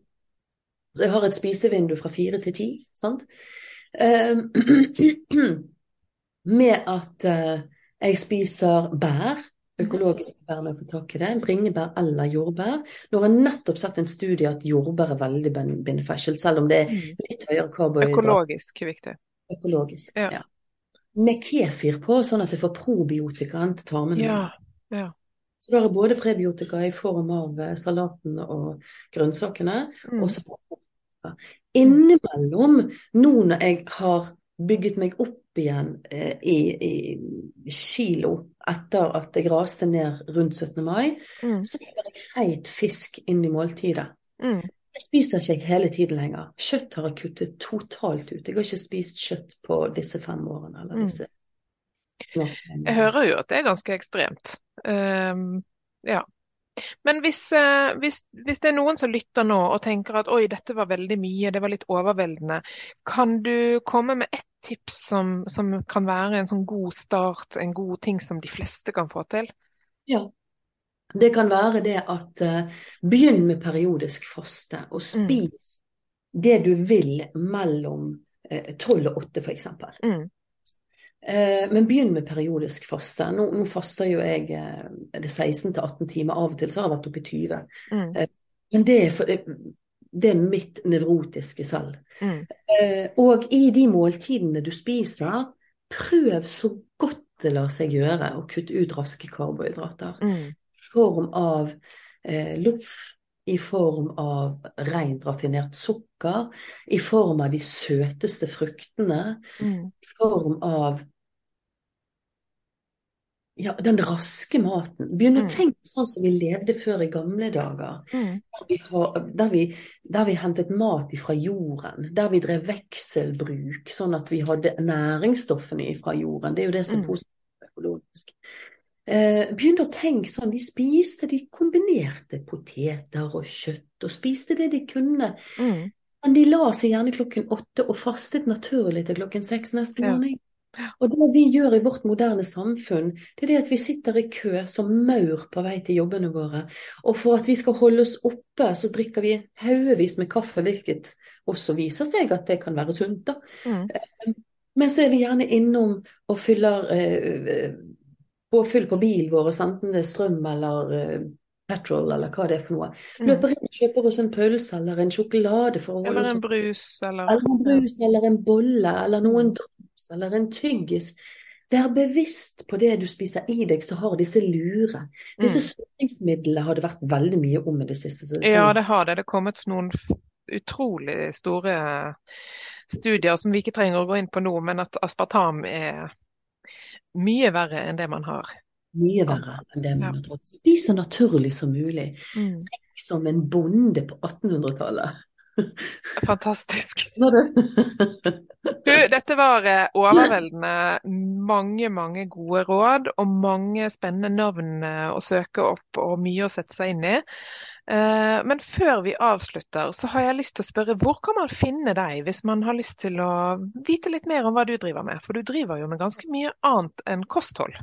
[SPEAKER 2] Så jeg har et spisevindu fra fire til ti, sant. Uh, med at uh, jeg spiser bær, økologiske bær når jeg får tak i det, bringebær eller jordbær. Nå har jeg nettopp sett en studie at jordbær er veldig beneficial, selv om det er
[SPEAKER 1] Mm.
[SPEAKER 2] litt høyere karbohydrat.
[SPEAKER 1] Økologisk viktig.
[SPEAKER 2] Økologisk.
[SPEAKER 1] Ja.
[SPEAKER 2] Ja. Med kefir på, sånn at jeg får probiotikaen til tarmene.
[SPEAKER 1] Ja. ja.
[SPEAKER 2] Så da har jeg både prebiotika i form av eh, salaten og grønnsakene,
[SPEAKER 1] Mm.
[SPEAKER 2] og så. Innimellom, nå når jeg har bygget meg opp igjen eh, i, i kilo etter at jeg raste ned rundt 17. mai,
[SPEAKER 1] Mm.
[SPEAKER 2] så legger jeg feit fisk inn i måltidet.
[SPEAKER 1] Mm.
[SPEAKER 2] Det spiser ikke jeg hele tiden lenger. Kjøtt har jeg kuttet totalt ut. Jeg har ikke spist kjøtt på disse fem årene. Eller
[SPEAKER 1] Mm.
[SPEAKER 2] disse mm.
[SPEAKER 1] Jeg hører jo at det er ganske ekstremt. Um, ja. Men hvis, eh, hvis, hvis det er noen som lytter nå og tenker at oi, dette var veldig mye, det var litt overveldende, kan du komme med ett tips som, som kan være en sånn god start, en god ting som de fleste kan få til?
[SPEAKER 2] Ja. Det kan være det at uh, begynn med periodisk faste, og
[SPEAKER 1] Mm.
[SPEAKER 2] spis det du vil mellom tolv 12 og 8 f.eks.
[SPEAKER 1] Mm.
[SPEAKER 2] Uh, men begynn med periodisk faste. Nå, nå faster jo jeg eh, er det 16 til 18 timer. Av og til så har jeg vært oppe i 20.
[SPEAKER 1] Mm.
[SPEAKER 2] Men det er, for, det er mitt nevrotiske selv.
[SPEAKER 1] Mm.
[SPEAKER 2] Eh, og i de måltidene du spiser, prøv så godt det lar seg gjøre å kutte ut raske karbohydrater.
[SPEAKER 1] Mm.
[SPEAKER 2] Form av eh, loff, i form av rent raffinert sukker, i form av de søteste fruktene,
[SPEAKER 1] Mm.
[SPEAKER 2] i form av ja, den raske maten. Begynn å
[SPEAKER 1] Mm.
[SPEAKER 2] tenke sånn som vi levde før i gamle dager.
[SPEAKER 1] Mm.
[SPEAKER 2] Der vi, har, der, vi, der vi hentet mat fra jorden, der vi drev vekselbruk, sånn at vi hadde næringsstoffene fra jorden. Det er jo det som er
[SPEAKER 1] Mm.
[SPEAKER 2] positivt økologisk. Eh, begynte å tenke sånn, De spiste, de kombinerte poteter og kjøtt og spiste det de kunne.
[SPEAKER 1] Mm.
[SPEAKER 2] Men de la seg gjerne klokken åtte og fastet naturlig til klokken seks neste
[SPEAKER 1] Ja.
[SPEAKER 2] morgen. Og det vi gjør i vårt moderne samfunn, det er det at vi sitter i kø som maur på vei til jobbene våre. Og for at vi skal holde oss oppe, så drikker vi haugevis med kaffe, hvilket også viser seg at det kan være sunt, da.
[SPEAKER 1] Mm.
[SPEAKER 2] Men så er vi gjerne innom og fyller eh, påfyll på bilen vår, enten det er strøm eller eh, petrol eller hva det er for noe.
[SPEAKER 1] Mm.
[SPEAKER 2] Løper inn og kjøper oss en pølse eller en sjokolade for å holde
[SPEAKER 1] Eller en brus, eller
[SPEAKER 2] eller en brus eller en bolle eller noen drops eller en tyggis. Vær bevisst på det du spiser i deg, så har disse lure. Disse
[SPEAKER 1] Mm.
[SPEAKER 2] søtingsmidlene har det vært veldig mye om i det siste.
[SPEAKER 1] Ja, det har det. Det er kommet noen utrolig store studier som vi ikke trenger å gå inn på nå, men at aspartam er mye verre enn det man har.
[SPEAKER 2] Mye verre enn det
[SPEAKER 1] Ja.
[SPEAKER 2] man har trodd. Spis så naturlig som mulig.
[SPEAKER 1] Mm.
[SPEAKER 2] Som en bonde på 1800-tallet.
[SPEAKER 1] Fantastisk. Du, dette var eh, overveldende mange, mange gode råd og mange spennende navn eh, å søke opp og mye å sette seg inn i. Eh, Men før vi avslutter, så har jeg lyst til å spørre hvor kan man finne deg hvis man har lyst til å vite litt mer om hva du driver med? For du driver jo med ganske mye annet enn kosthold.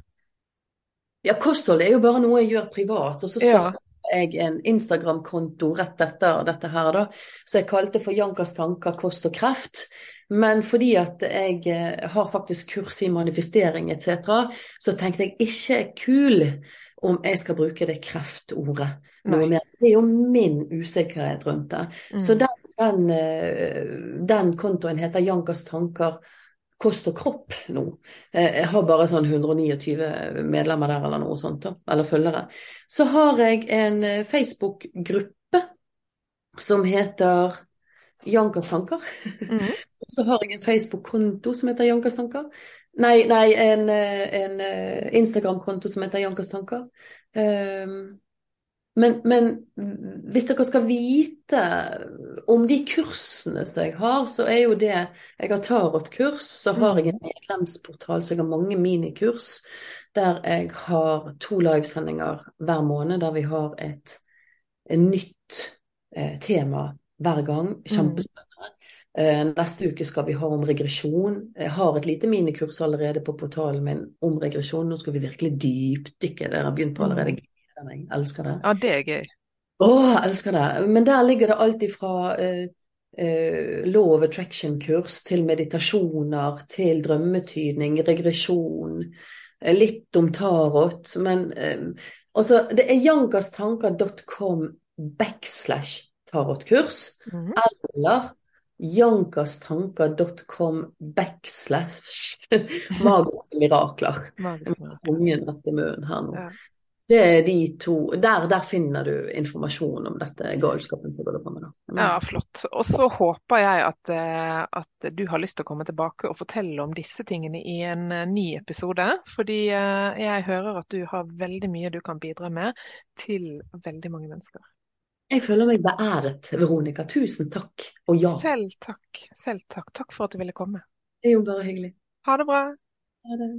[SPEAKER 2] Ja, kosthold er jo bare noe jeg gjør privat, og så
[SPEAKER 1] Ja.
[SPEAKER 2] startet jeg en Instagram-konto rett etter dette her, da, så jeg kalte for Jankas tanker, kost og kreft. Men fordi at jeg eh, har faktisk kurs i manifestering etc., så tenkte jeg ikke er kul om jeg skal bruke det kreftordet noe
[SPEAKER 1] Nei.
[SPEAKER 2] mer. Det er jo min usikkerhet rundt det.
[SPEAKER 1] Mm.
[SPEAKER 2] Så den, den, eh, den kontoen heter Jankas tanker kost og kropp nå. Eh, Jeg har bare sånn 129 medlemmer der eller noe sånt, eller følgere. Så har jeg en eh, Facebook-gruppe som heter Jankas tanker.
[SPEAKER 1] Mm.
[SPEAKER 2] Så har jeg en Facebook-konto som heter Jankas tanker. Nei, nei en, en eh, Instagram-konto som heter Jankas tanker. Um, men, men hvis dere skal vite om de kursene som jeg har, så er jo det Jeg har tarotkurs, så har jeg en medlemsportal, så jeg har mange minikurs der jeg har to livesendinger hver måned, der vi har et, et nytt eh, tema hver gang. Kjempespennende. Eh, neste uke skal vi ha om regresjon. Jeg har et lite minikurs allerede på portalen min om regresjon. Nå skal vi virkelig dypdykke. Dere har begynt på allerede. Jeg gleder meg. Elsker det.
[SPEAKER 1] Ja, det er gøy.
[SPEAKER 2] Å, elsker det. Men der ligger det alt ifra uh, uh, law of attraction-kurs til meditasjoner, til drømmetydning, regresjon, litt om tarot. Men uh, altså, det er jankastanker.com backslash tarotkurs,
[SPEAKER 1] Mm.
[SPEAKER 2] eller jankastanker.com backslash magiske mirakler. Ungen etter munnen her nå.
[SPEAKER 1] Ja.
[SPEAKER 2] Det er de to der, der finner du informasjon om dette galskapen som går på med. Da.
[SPEAKER 1] Ja, flott. Og så håper jeg at, eh, at du har lyst til å komme tilbake og fortelle om disse tingene i en eh, ny episode. Fordi eh, jeg hører at du har veldig mye du kan bidra med til veldig mange mennesker.
[SPEAKER 2] Jeg føler meg beæret, Veronica. Tusen takk. Og ja,
[SPEAKER 1] Selv takk. Selv takk. Takk for at du ville komme.
[SPEAKER 2] det er jo bare hyggelig.
[SPEAKER 1] Ha det bra.
[SPEAKER 2] Ha det.